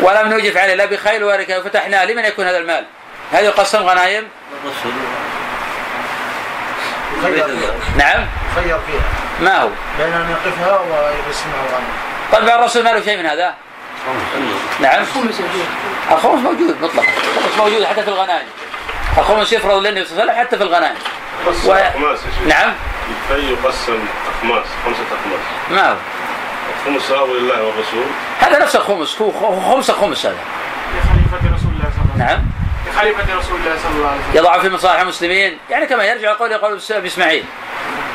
ولم نوجف عليه لا بخيل ولا ركاب فتحناه لمن يكون هذا المال؟ هل يقسم غنائم؟ نعم. يخير فيها. ما هو؟ بين ان يقفها ويقسمها الغنم طيب الرسول ما له شيء من هذا؟ نعم. الخمس موجود مطلقا. الخمس موجود حتى في الغنائم. الخمس يفرض للنبي صلى الله عليه وسلم حتى في الغنائم. و- شيخ. نعم. الفي يقسم أخماس خمسة أخماس ماهو الخمس له لله والرسول. هذا نفس الخمس. هو خ- خمس خمس هذا. لخليفة رسول الله صلى الله عليه وسلم. نعم. لخليفة رسول الله صلى الله عليه وسلم. يضع في مصالح المسلمين. يعني كما يرجع قول قول ابي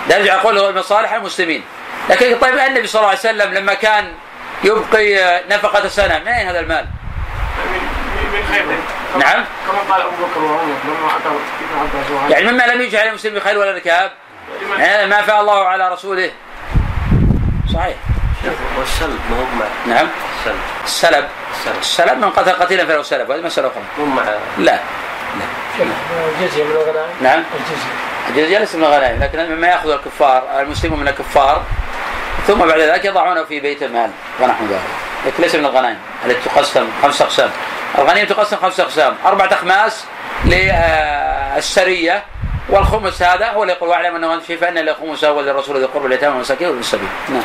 اسماعيل يرجع قول مصالح المسلمين. لكن طيب النبي صلى الله عليه وسلم لما كان يبقي نفقة سنة من أين هذا المال؟ من. كما- نعم. كما قال أبو بكر وعمر. يعني مما لم يجعل على المسلم بخير ولا ركاب يعني ما فاء الله على رسوله. صحيح. والسلب ما هو مع نعم. السلب. السلب. السلب. من قتل قتيلا فله سلب هذه مسألة أخرى مو مع لا. الجزيه من الغنائم نعم. الجزيه الجزية. ليس من الغنائم لكن مما يأخذ الكفار المسلمون من الكفار ثم بعد ذلك يضعونه في بيت المال ونحو ذلك. لكن ليس من الغنائم التي تقسم خمس أقسام. الغنيمة تقسم خمس أقسام. أربعة أخماس للسرية والخمس هذا هو اللي يقول واعلم أنه شيء فإن الخمس هو للرسول ذي القرب واليتامى والمساكين وابن السبيل. نعم.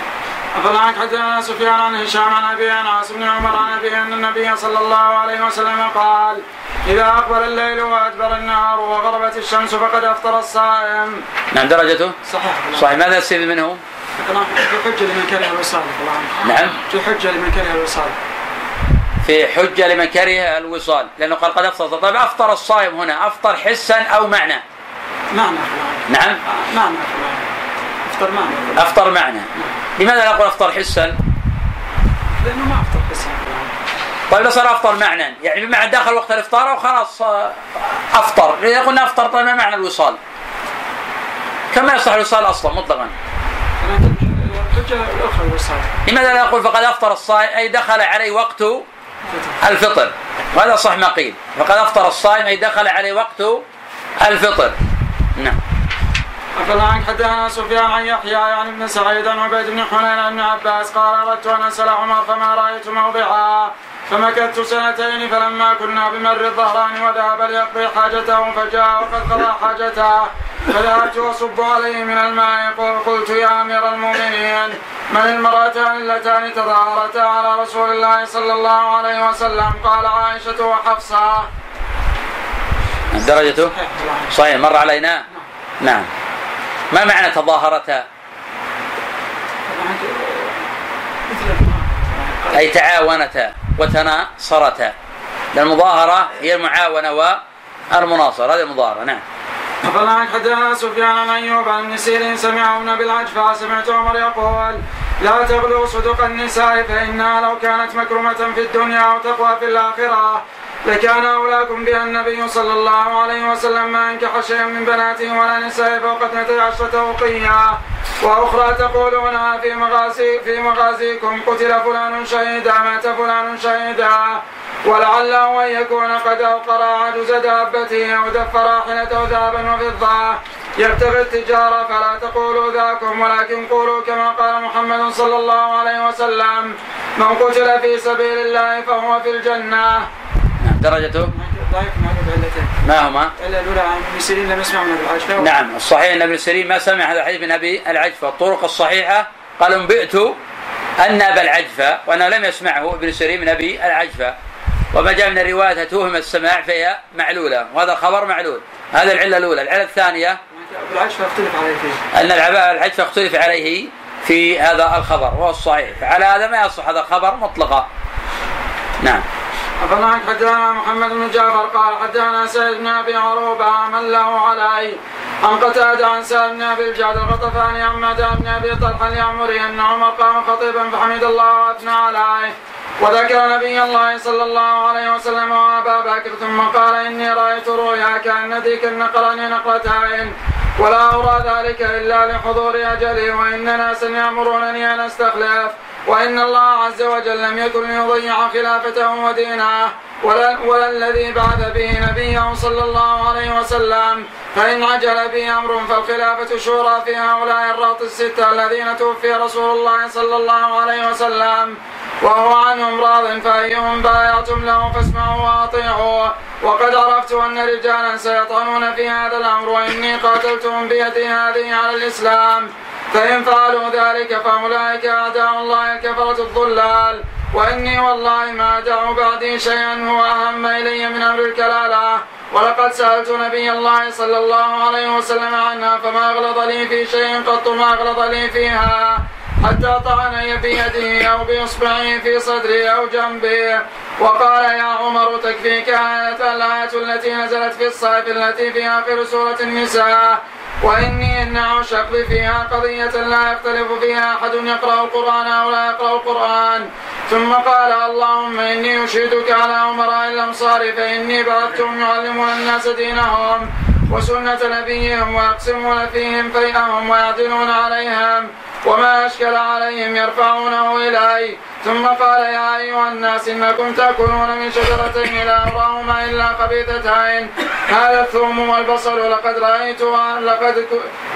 أخذ عنك حدثنا سفيان عن هشام عن أبي عن عاصم بن عمر عن أبي أن النبي صلى الله عليه وسلم قال إذا أقبل الليل وأدبر النهار وغربت الشمس فقد أفطر الصائم. نعم درجته؟ صحيح. صحيح. ماذا نستفيد منه؟ في حجة لمن كره الوصال. نعم. في حجة لمن كره الوصال. في حجة لمن كره الوصال. لأنه قال قد أفطر. طيب أفطر الصائم هنا. أفطر حسا أو معنى؟ معنى نعم. معنى افطر معنى أفطر معنى. لماذا لا نقول أفطر حسا؟ لأنه ما افطر بس طيب لو صار افطر معنى يعني بمعنى دخل وقت الإفطار وخلاص آه، أفطر. إذا قلنا أفطر طيب ما معنى الوصال؟ كم يصح الوصال أصلا مطلقا؟ لماذا لا نقول فقد أفطر الصائم؟ أي دخل عليه وقت الفطر. وهذا صح ما قيل. فقد أفطر الصائم أي دخل عليه وقت الفطر. نعم. أخذ عنك حدثنا سفيان عن يحيى عن ابن سعيد عن عبيد بن حنين عن ابن عباس. قال أردت أن أسأل عمر فما رأيت موضعا. فمكثت سنتين فلما كنا بمر الظهران وذهب ليقضي حاجته فجاء وقد قضى حاجته. فذهبت أصب عليه من الماء. قلت يا أمير المؤمنين من المرأتان اللتان تظاهرتا على رسول الله صلى الله عليه وسلم؟ قال عائشة وحفصة. درجته؟ صحيح. مر علينا؟ نعم. ما معنى تظاهرتا أي تعاونتا وتناصرتا المظاهرة هي المعاونة والمناصرة. هذه المظاهرة. نعم. فلان حدثنا سفيان عن ايوب عن ابن سيرين سمع ابن بالعجفة سمعت عمر يقول لا تغلوا صدق النساء فإنها لو كانت مكرمة في الدنيا أو تقوى في الآخرة. لكان أولاكم بها النبي صلى الله عليه وسلم ما انكح شيئا من بناته ولا نساء فوق اثنتي عشرة أوقية. وأخرى تقولونها في مغازي في مغازيكم قتل فلان شهيدا مات فلان شهيدا. ولعله ان يكون قد أوقر عجز دابته أو دف راحلته ذهبا وفضة. يبتغي التجارة فلا تقولوا ذاكم ولكن قولوا كما قال محمد صلى الله عليه وسلم من قتل في سبيل الله فهو في الجنة. نعم. درجته؟ ضعيف. ما هما؟ إلا الأولى عن ابن سيرين لم يسمع من أبي العجفه. نعم. الصحيح أن ابن سيرين ما سمع هذا الحديث من أبي العجفه الطرق الصحيحة قال انبئت أن أبا العجفه وأنه لم يسمعه ابن سيرين من أبي العجفه وما جاء من الرواية توهم السماع فهي معلولة. وهذا الخبر معلول. هذا العلة الأولى. العلة الثانية أبو العجفه اختلف عليه فيه. أن العجفه اختلف عليه في هذا الخبر. وهو الصحيح. فعلى هذا ما يصح هذا الخبر مطلقا. نعم. أفناك حدثنا محمد بن جعفر قال حدثنا سيد بن أبي عروبة من له علي عن قتادة عن سالم بن أبي الجعد الغطفاني عن مدى بن أبي طلحة اليعمري أن عمر قام خطيبا فحمد الله وأثنى عليه وذكر نبي الله صلى الله عليه وسلم وأبا بكر ثم قال إني رأيت رؤيا كان ديك نقرني نقرتين ولا أرى ذلك إلا لحضور أجلي وان ناسا يامرونني أن أستخلف وإن الله عز وجل لم يكن ليضيع خلافته ودينه ولا, ولا الذي بعث به نبيه صلى الله عليه وسلم فإن عجل به أمر فالخلافة شورى في هؤلاء الرهط الستة الذين توفي رسول الله صلى الله عليه وسلم وهو عنهم راض فأيهم بايعتم له فاسمعوا وأطيعوا وقد عرفت أن رجالا سيطعنون في هذا الأمر وإني قاتلتهم بيدي هذه على الإسلام. فإن فعلوا ذلك فأولئك أعداء الله الكفرة الضلال. وإني والله ما أدع بعدي شيئا هو أهم إلي من أمر الكلالة. ولقد سألت نبي الله صلى الله عليه وسلم عنها فما أغلظ لي في شيء قط ما أغلظ لي فيها. حتى طعن بيده أو بإصبعه في صدري أو جنبي. وقال يا عمر تكفيك آية الآية التي نزلت في الصيف التي في آخر سورة النساء. وإني إن أعشق فيها قضية لا يختلف فيها أحد يقرأ القرآن أو لا يقرأ القرآن. ثم قال اللهم إني أشهدك على أمراء الأمصار فإني بعثتهم يعلمون الناس دينهم وسنة نبيهم ويقسمون فيهم فيئهم ويعدلون عليهم وما أشكل عليهم يرفعونه إلي. ثم قال يا أيها الناس إنكم تأكلون من شجرتين لا أراهما إلا خبيثتين. هذا الثوم والبصل لقد رأيت لقد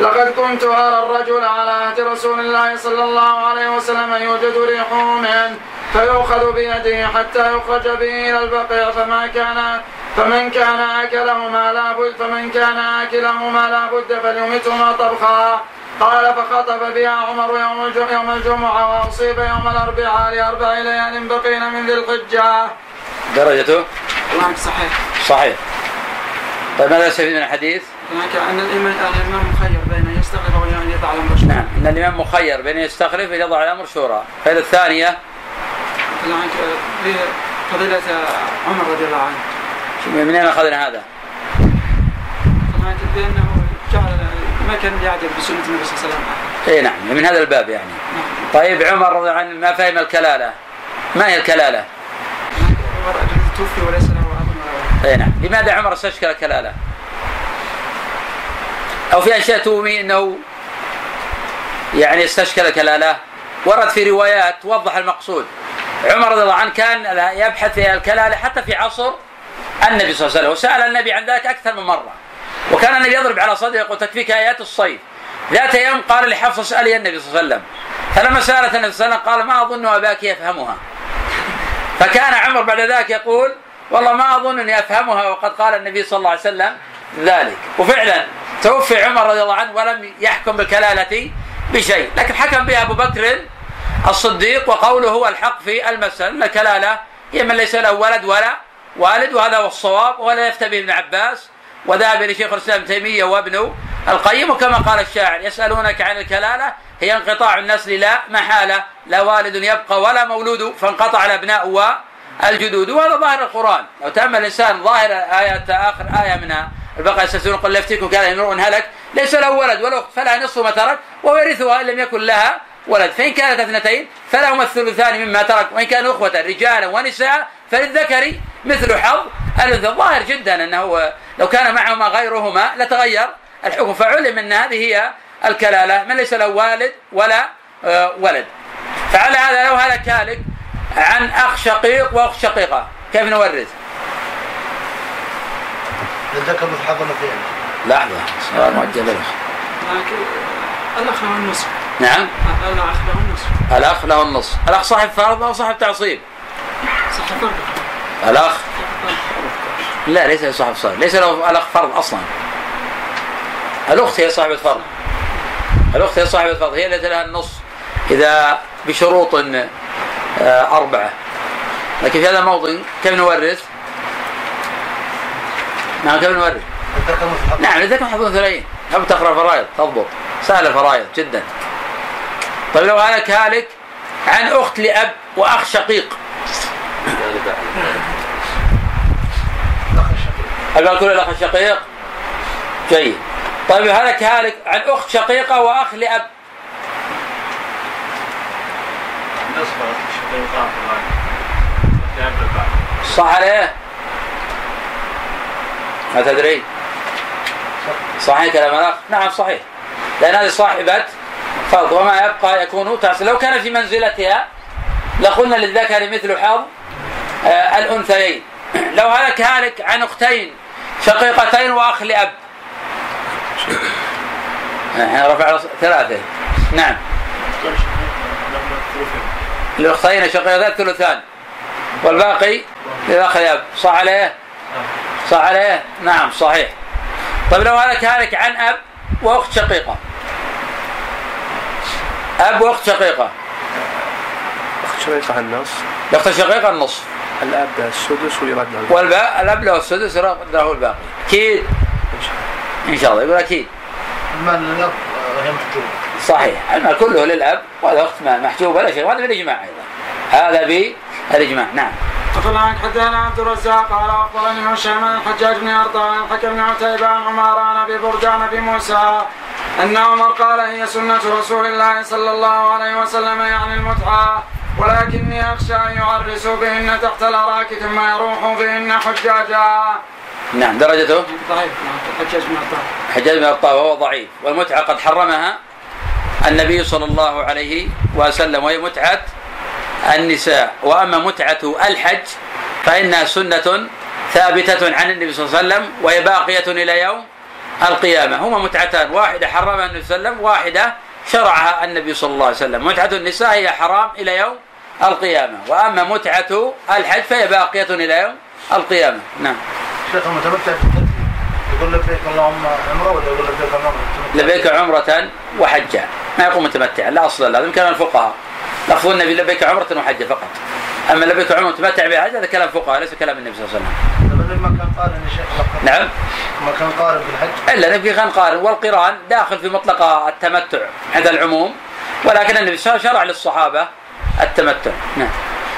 لقد كنت أرى الرجل على عهد رسول الله صلى الله عليه وسلم يوجد ريحه منه فيؤخذ بيده حتى يخرج به إلى البقيع. فما كان فمن كان آكلهما لا بد فمن كان آكلهما لا بد فليمتهما طبخا. قال فخطب بها عمر يوم يوم الجمعة وأصيب يوم الأربعاء لأربع ليال بقين من ذي الحجة. درجته؟ نعم صحيح. صحيح. طيب ماذا يستفيد من الحديث؟ هناك أن الإمام مخير بين أن يستخلف أو أن يضع الأمر شورى. نعم أن الإمام مخير بين أن يستخلف وأن يضع الأمر شورى. الفائدة الثانية فضيلة عمر رضي الله عنه. من أين أخذنا هذا؟ بأنه جعل ما كان يعدل بسنة النبي صلى الله عليه وسلم. اي نعم من هذا الباب يعني. نعم. طيب عمر رضي الله عنه ما فهم الكلالة. ما هي الكلالة؟ عمر توفي وليس له ولا اي نعم، لماذا عمر استشكل الكلالة؟ أو في أشياء تومي أنه يعني استشكل الكلالة ورد في روايات توضح المقصود عمر رضي الله عنه كان يبحث في الكلالة حتى في عصر النبي صلى الله عليه وسلم وسأل النبي عن ذلك أكثر من مرة وكان النبي يضرب على صدره يقول تكفيك آيات الصيف ذات يوم قال لحفصة اسألي النبي صلى الله عليه وسلم. فلما سألت النبي صلى الله عليه وسلم قال ما أظن أباك يفهمها. فكان عمر بعد ذلك يقول والله ما أظن أني أفهمها وقد قال النبي صلى الله عليه وسلم ذلك. وفعلا توفي عمر رضي الله عنه ولم يحكم بالكلالة بشيء. لكن حكم بها أبو بكر الصديق وقوله هو الحق في المسألة. الكلالة هي من ليس له ولد ولا والد وهذا هو الصواب ولا يفتى به ابن عباس. وذهب إلى شيخ الإسلام تيمية وابن القيم وكما قال الشاعر يسألونك عن الكلالة هي انقطاع النسل لا محالة لا والد يبقى ولا مولود فانقطع الأبناء والجدود. وهذا ظاهر القرآن. لو تأمل الإنسان ظاهر آية آخر آية منها البقرة يستفسرون قل يفتيكم كان امرؤ هلك ليس له ولد ولو فلا نصف ما ترك ويرثها إن لم يكن لها ولد. فإن كانت اثنتين فلهما الثلثان مما ترك وإن كانوا إخوة رجالا ونساء فللذكر مثل حظ الأنثى. ظاهر جدا أنه لو كان معهما غيرهما لتغير الحكم فعلم أن هذه هي الكلالة. من ليس له والد ولا آه، ولد. فعلى هذا لو هذا كالك عن أخ شقيق وأخت شقيقة كيف نورث؟ للذكر مثل حظ الأنثيين لحظة سؤال موجه لك لكن الأخ له النصف. نعم. الأخ له النصف. الأخ له النص الأخ صاحب فرض أو صاحب تعصيب؟ صح الأخ؟ لا ليس صاحب فرض ليس له ألأخ فرض أصلا. الأخت هي صاحبة فرض. الأخت هي صاحبة فرض. هي التي لها النص إذا بشروط آه، أربعة. لكن في هذا الموطن كيف نورث؟ نعم كيف نورث؟ نعم لذلك حفظ ثلاثين أو تقرأ فرائض تضبط. سهلة فرائض جدا. طيب لو هذا كالك عن أخت لأب وأخ شقيق هل بقول الأخ الشقيق؟ جيد طيب هذا كالك عن أخت شقيقة وأخ لأب صح عليه؟ ما تدري؟ صحيح كلام الأخ؟ نعم صحيح لأن هذه صاحبة فرض وما يبقى يكون تعصي لو كان في منزلتها لقلنا للذكر مثل حظ الأنثيين. لو هلك هالك عن أختين شقيقتين وأخ لأب. إحنا رفع ثلاثة. نعم. الأختين شقيقتين ثلثان. والباقي للأخ لأب. صح عليه؟ صح عليه؟ نعم صحيح. طيب لو هلك هالك عن أب وأخت شقيقة. أب وأخت شقيقة. أخت شقيقة النص. الأخت الشقيقة النصف. الأب السدس ويرد له والباء الأب له السدس له الباقي. أكيد. إن شاء الله. يقول أكيد. المال للأب آه، هي محجوبة. صحيح. المال كله للأب وهذا أخت مال محجوب ولا شيء وهذا بالإجماع أيضا. هذا بالإجماع نعم. وفي الآن حدثنا عبد الرزاق قال أخبرني هشام عن الحجاج بن أرطان عن الحكم بن عتيبة عن عمار عن أبي برجان بن موسى أن عمر قال هي سنة رسول الله صلى الله عليه وسلم يعني المتعة. ولكني أخشى أن يعرسوا بهن تحت الأراك ثم يروحوا بهن حجاجا. نعم درجته؟ ضعيف نعم الحجاج بن عطاء حجاج بن أبطال وهو ضعيف. والمتعة قد حرمها النبي صلى الله عليه وسلم وهي متعة النساء. وأما متعة الحج فإنها سنة ثابتة عن النبي صلى الله عليه وسلم وهي باقية إلى يوم القيامة. هما متعتان واحدة حرمها النبي صلى الله عليه وسلم واحدة شرعها النبي صلى الله عليه وسلم. متعة النساء هي حرام إلى يوم القيامة. وأما متعة الحج فهي باقية إلى يوم القيامة. نعم. شيخ المتمتع يقول لبيك اللهم عمرة ولا يقول لبيك اللهم متمتع؟ لبيك عمرة وحجا ما يقول متمتعا لا أصل له. هذا كلام الفقهاء. لفظ النبي لبيك عمرة وحجة فقط. أما لبيك عمرة متمتع بحج هذا كلام فقهاء ليس كلام النبي صلى الله عليه وسلم. ما كان قارن يا شيخ. نعم. ما كان قارن بالحج إلا نبي كان قارن. والقرآن داخل في مطلق التمتع عند العموم. ولكن النبي صلى الله عليه وسلم شرع للصحابة التمتع. نعم.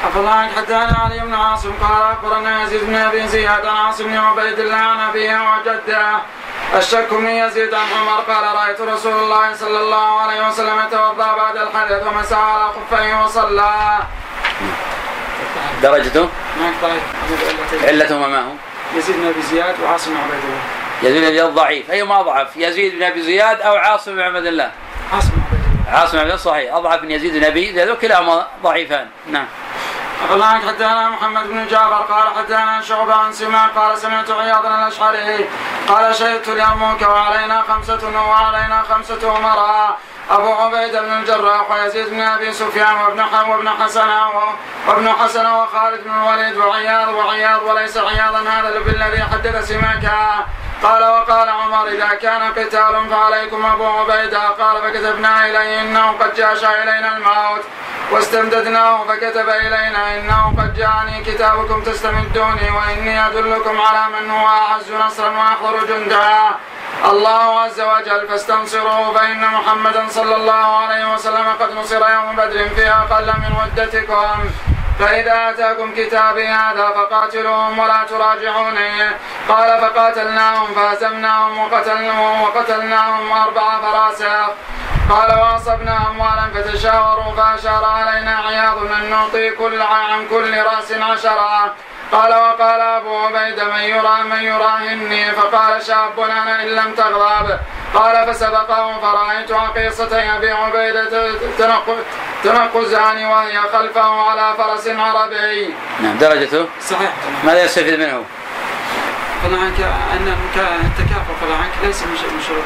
أفضل حدثنا علي بن عاصم قال أخبرنا يزيد بن أبي زياد عن عاصم بن عبيد الله عن أبيه وجده. الشك من يزيد عن عمر قال رأيت رسول الله صلى الله عليه وسلم توضأ بعد الحدث ومسح على خفيه وصلى. درجته؟ ضعيف علتهما ما هو؟ يزيد بن أبي زياد وعاصم بن عبيد الله. يزيد بن زياد ضعيف. ايهما اضعف يزيد بن أبي زياد أو عاصم بن عبد الله؟ عاصم بن عبيد الله عاصم بن الله صحيح. أضعف من يزيد بن أبي زياد وكلاهما ضعيفان. نعم. أفضل حدثنا محمد بن جعفر قال حدثنا شعبة عن سماع قال سمعت عياض الأشعري قال شهدت لأمك وعلينا خمسة وعلينا خمسة أمراء أبو عبيدة بن الجراح ويزيد بن أبي سفيان وابن وابن حسن وابن حسن وخالد بن الوليد وعياض وعياض وليس عياضا هذا بالذي حدث سماك قال وقال عمر إذا كان قتال فعليكم أبو عبيدة. قال فكتبنا إليه إنه قد جاش إلينا الموت. واستمددناه فكتب إلينا إنه قد جاءني كتابكم تستمدوني وإني أدلكم على من هو أعز نصرا وأحضر جندا الله عز وجل فاستنصروه فإن محمدا صلى الله عليه وسلم قد نصر يوم بدر في أقل من مدتكم فإذا أتاكم كتابي هذا فقاتلوهم ولا تراجعوني قال فقاتلناهم فهزمناهم وقتلناهم وقتلناهم أربع فراسخ. قال وأصبنا أموالا فتشاوروا فأشار علينا عياض أن نعطي كل عن كل رأس عشرة. قال وقال أبو عبيدة من يرى من يراهني فقال شاب أنا إن لم تغضب. قال فسبقه فرأيت عقيصة أبي عبيدة تنقزان وهي خلفه على فرس عربي. نعم درجته؟ صحيح. ماذا يستفيد منه؟ فضلا عنك أن التكافؤ فضلا عنك ليس من شروط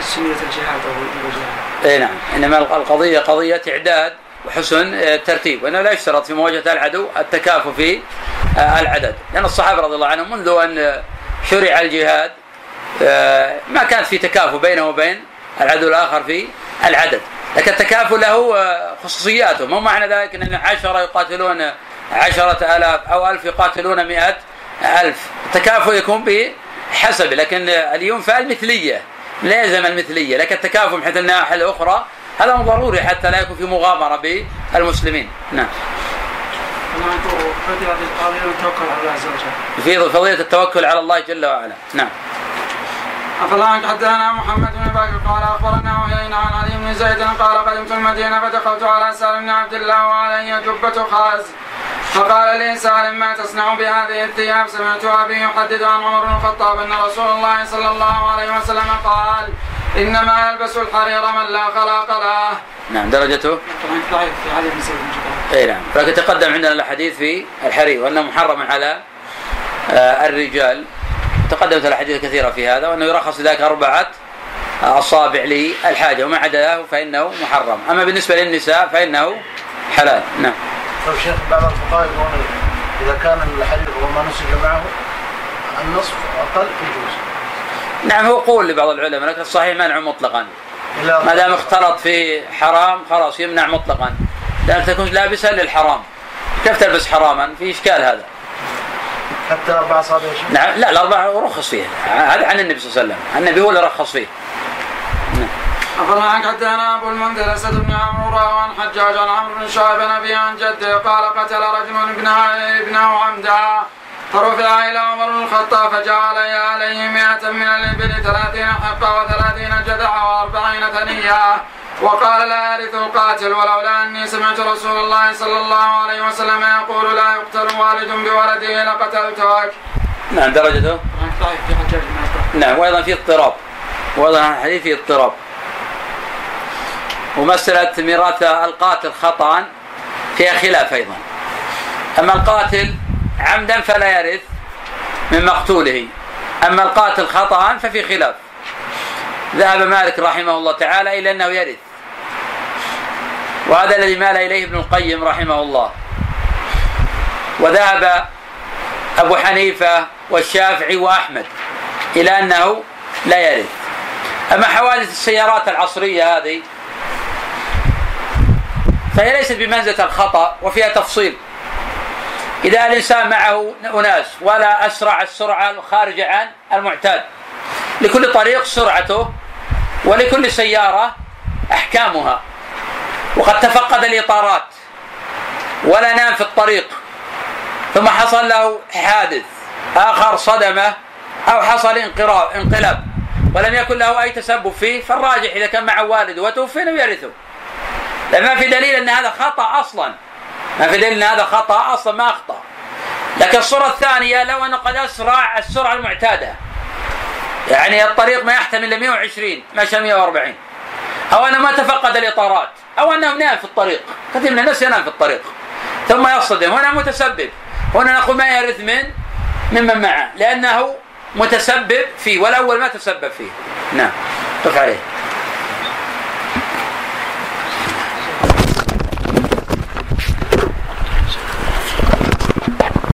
سنية الجهاد أو الجهاد. اي نعم. إنما القضية قضية إعداد. وحسن الترتيب وأنه لا يشترط في مواجهة العدو التكافؤ في آه، العدد. لأن الصحابة رضي الله عنهم منذ أن شرع الجهاد آه، ما كانت في تكافؤ بينه وبين العدو الآخر في العدد. لكن التكافؤ له آه، خصوصياته. مو معنى ذلك أن عشرة يقاتلون عشرة آلاف أو ألف يقاتلون مئة ألف. التكافؤ يكون بحسب. لكن الينفى المثلية لا يلزم المثلية. لكن التكافؤ من حيث الناحية الأخرى هذا ضروري حتى لا يكون في مغامرة بالمسلمين. نعم. في فضيلة التوكل على الله جل وعلا. نعم. أفلا حدثنا محمد بن بكر قال أخبرنا وهينا عن علي بن زيد قال قدمت المدينة فدخلت على سالم بن عبد الله وعلي جبة خاز. فقال لي سالم ما تصنع بهذه الثياب؟ سمعت أبي يحدث عن عمر بن الخطاب أن رسول الله صلى الله عليه وسلم قال إنما يلبس الحرير من لا خلاق له. نعم درجته؟ ضعيف في علي بن اي نعم. لكن تقدم عندنا الحديث في الحرير وأنه محرم على آه، الرجال. تقدمت الأحاديث كثيرة في هذا وأنه يرخص ذلك أربعة أصابع للحاجة وما عدا له فإنه محرم. أما بالنسبة للنساء فإنه حلال. نعم. طيب شيخ بعض الفقهاء يقولون إذا كان الحرير وما نسج معه النصف أقل يجوز نعم هو قول لبعض العلماء لكن الصحيح منع مطلقا. ما دام اختلط في حرام خلاص يمنع مطلقا. لانك تكون لابسا للحرام. كيف تلبس حراما؟ في إشكال هذا. حتى أربع اصابع نعم لا الأربع رخص فيه. هذا عن النبي صلى الله عليه وسلم. النبي هو اللي رخص فيه. أخبرنا عن حدثنا أبو المنذر أسد بن عمرو عن حجاج عن عمرو بن شعيب نبي عن جده قال قتل رجل ابنه ابنه عمدا. فرفع إلى عمر بن الخطاب فجعل عليه مئة من الإبل ثلاثين حقا وثلاثين جدعا وأربعين ثنيا وقال لا يرث القاتل ولولا أني سمعت رسول الله صلى الله عليه وسلم يقول لا يقتل والد بولده لقتلتك نعم درجته؟ نعم وأيضا في اضطراب. وأيضا الحديث في اضطراب. ومسألة ميراث القاتل خطأ فيها خلاف أيضا. أما القاتل عمدا فلا يرث من مقتوله. أما القاتل خطأ ففي خلاف. ذهب مالك رحمه الله تعالى إلى أنه يرث. وهذا الذي مال إليه ابن القيم رحمه الله. وذهب أبو حنيفة والشافعي وأحمد إلى أنه لا يرث. أما حوادث السيارات العصرية هذه فهي ليست بمنزلة الخطأ وفيها تفصيل. إذا الإنسان معه أناس ولا أسرع السرعة الخارجة عن المعتاد. لكل طريق سرعته ولكل سيارة أحكامها. وقد تفقد الإطارات ولا نام في الطريق. ثم حصل له حادث آخر صدمة أو حصل انقلاب انقلاب. ولم يكن له أي تسبب فيه فالراجح إذا كان مع والده وتوفي إنه يرثه. لأن ما في دليل أن هذا خطأ أصلا. ما في دليل أن هذا خطأ؟ أصلا ما أخطأ. لكن الصورة الثانية لو أنه قد أسرع السرعة المعتادة. يعني الطريق ما يحتمل 120 مشى 140 أو أنه ما تفقد الإطارات أو أنه نام في الطريق. كثير من الناس ينام في الطريق. ثم يصطدم. هنا متسبب. هنا نقول ما يرث من؟ ممن معه. لأنه متسبب فيه والأول ما تسبب فيه. نعم. قف عليه.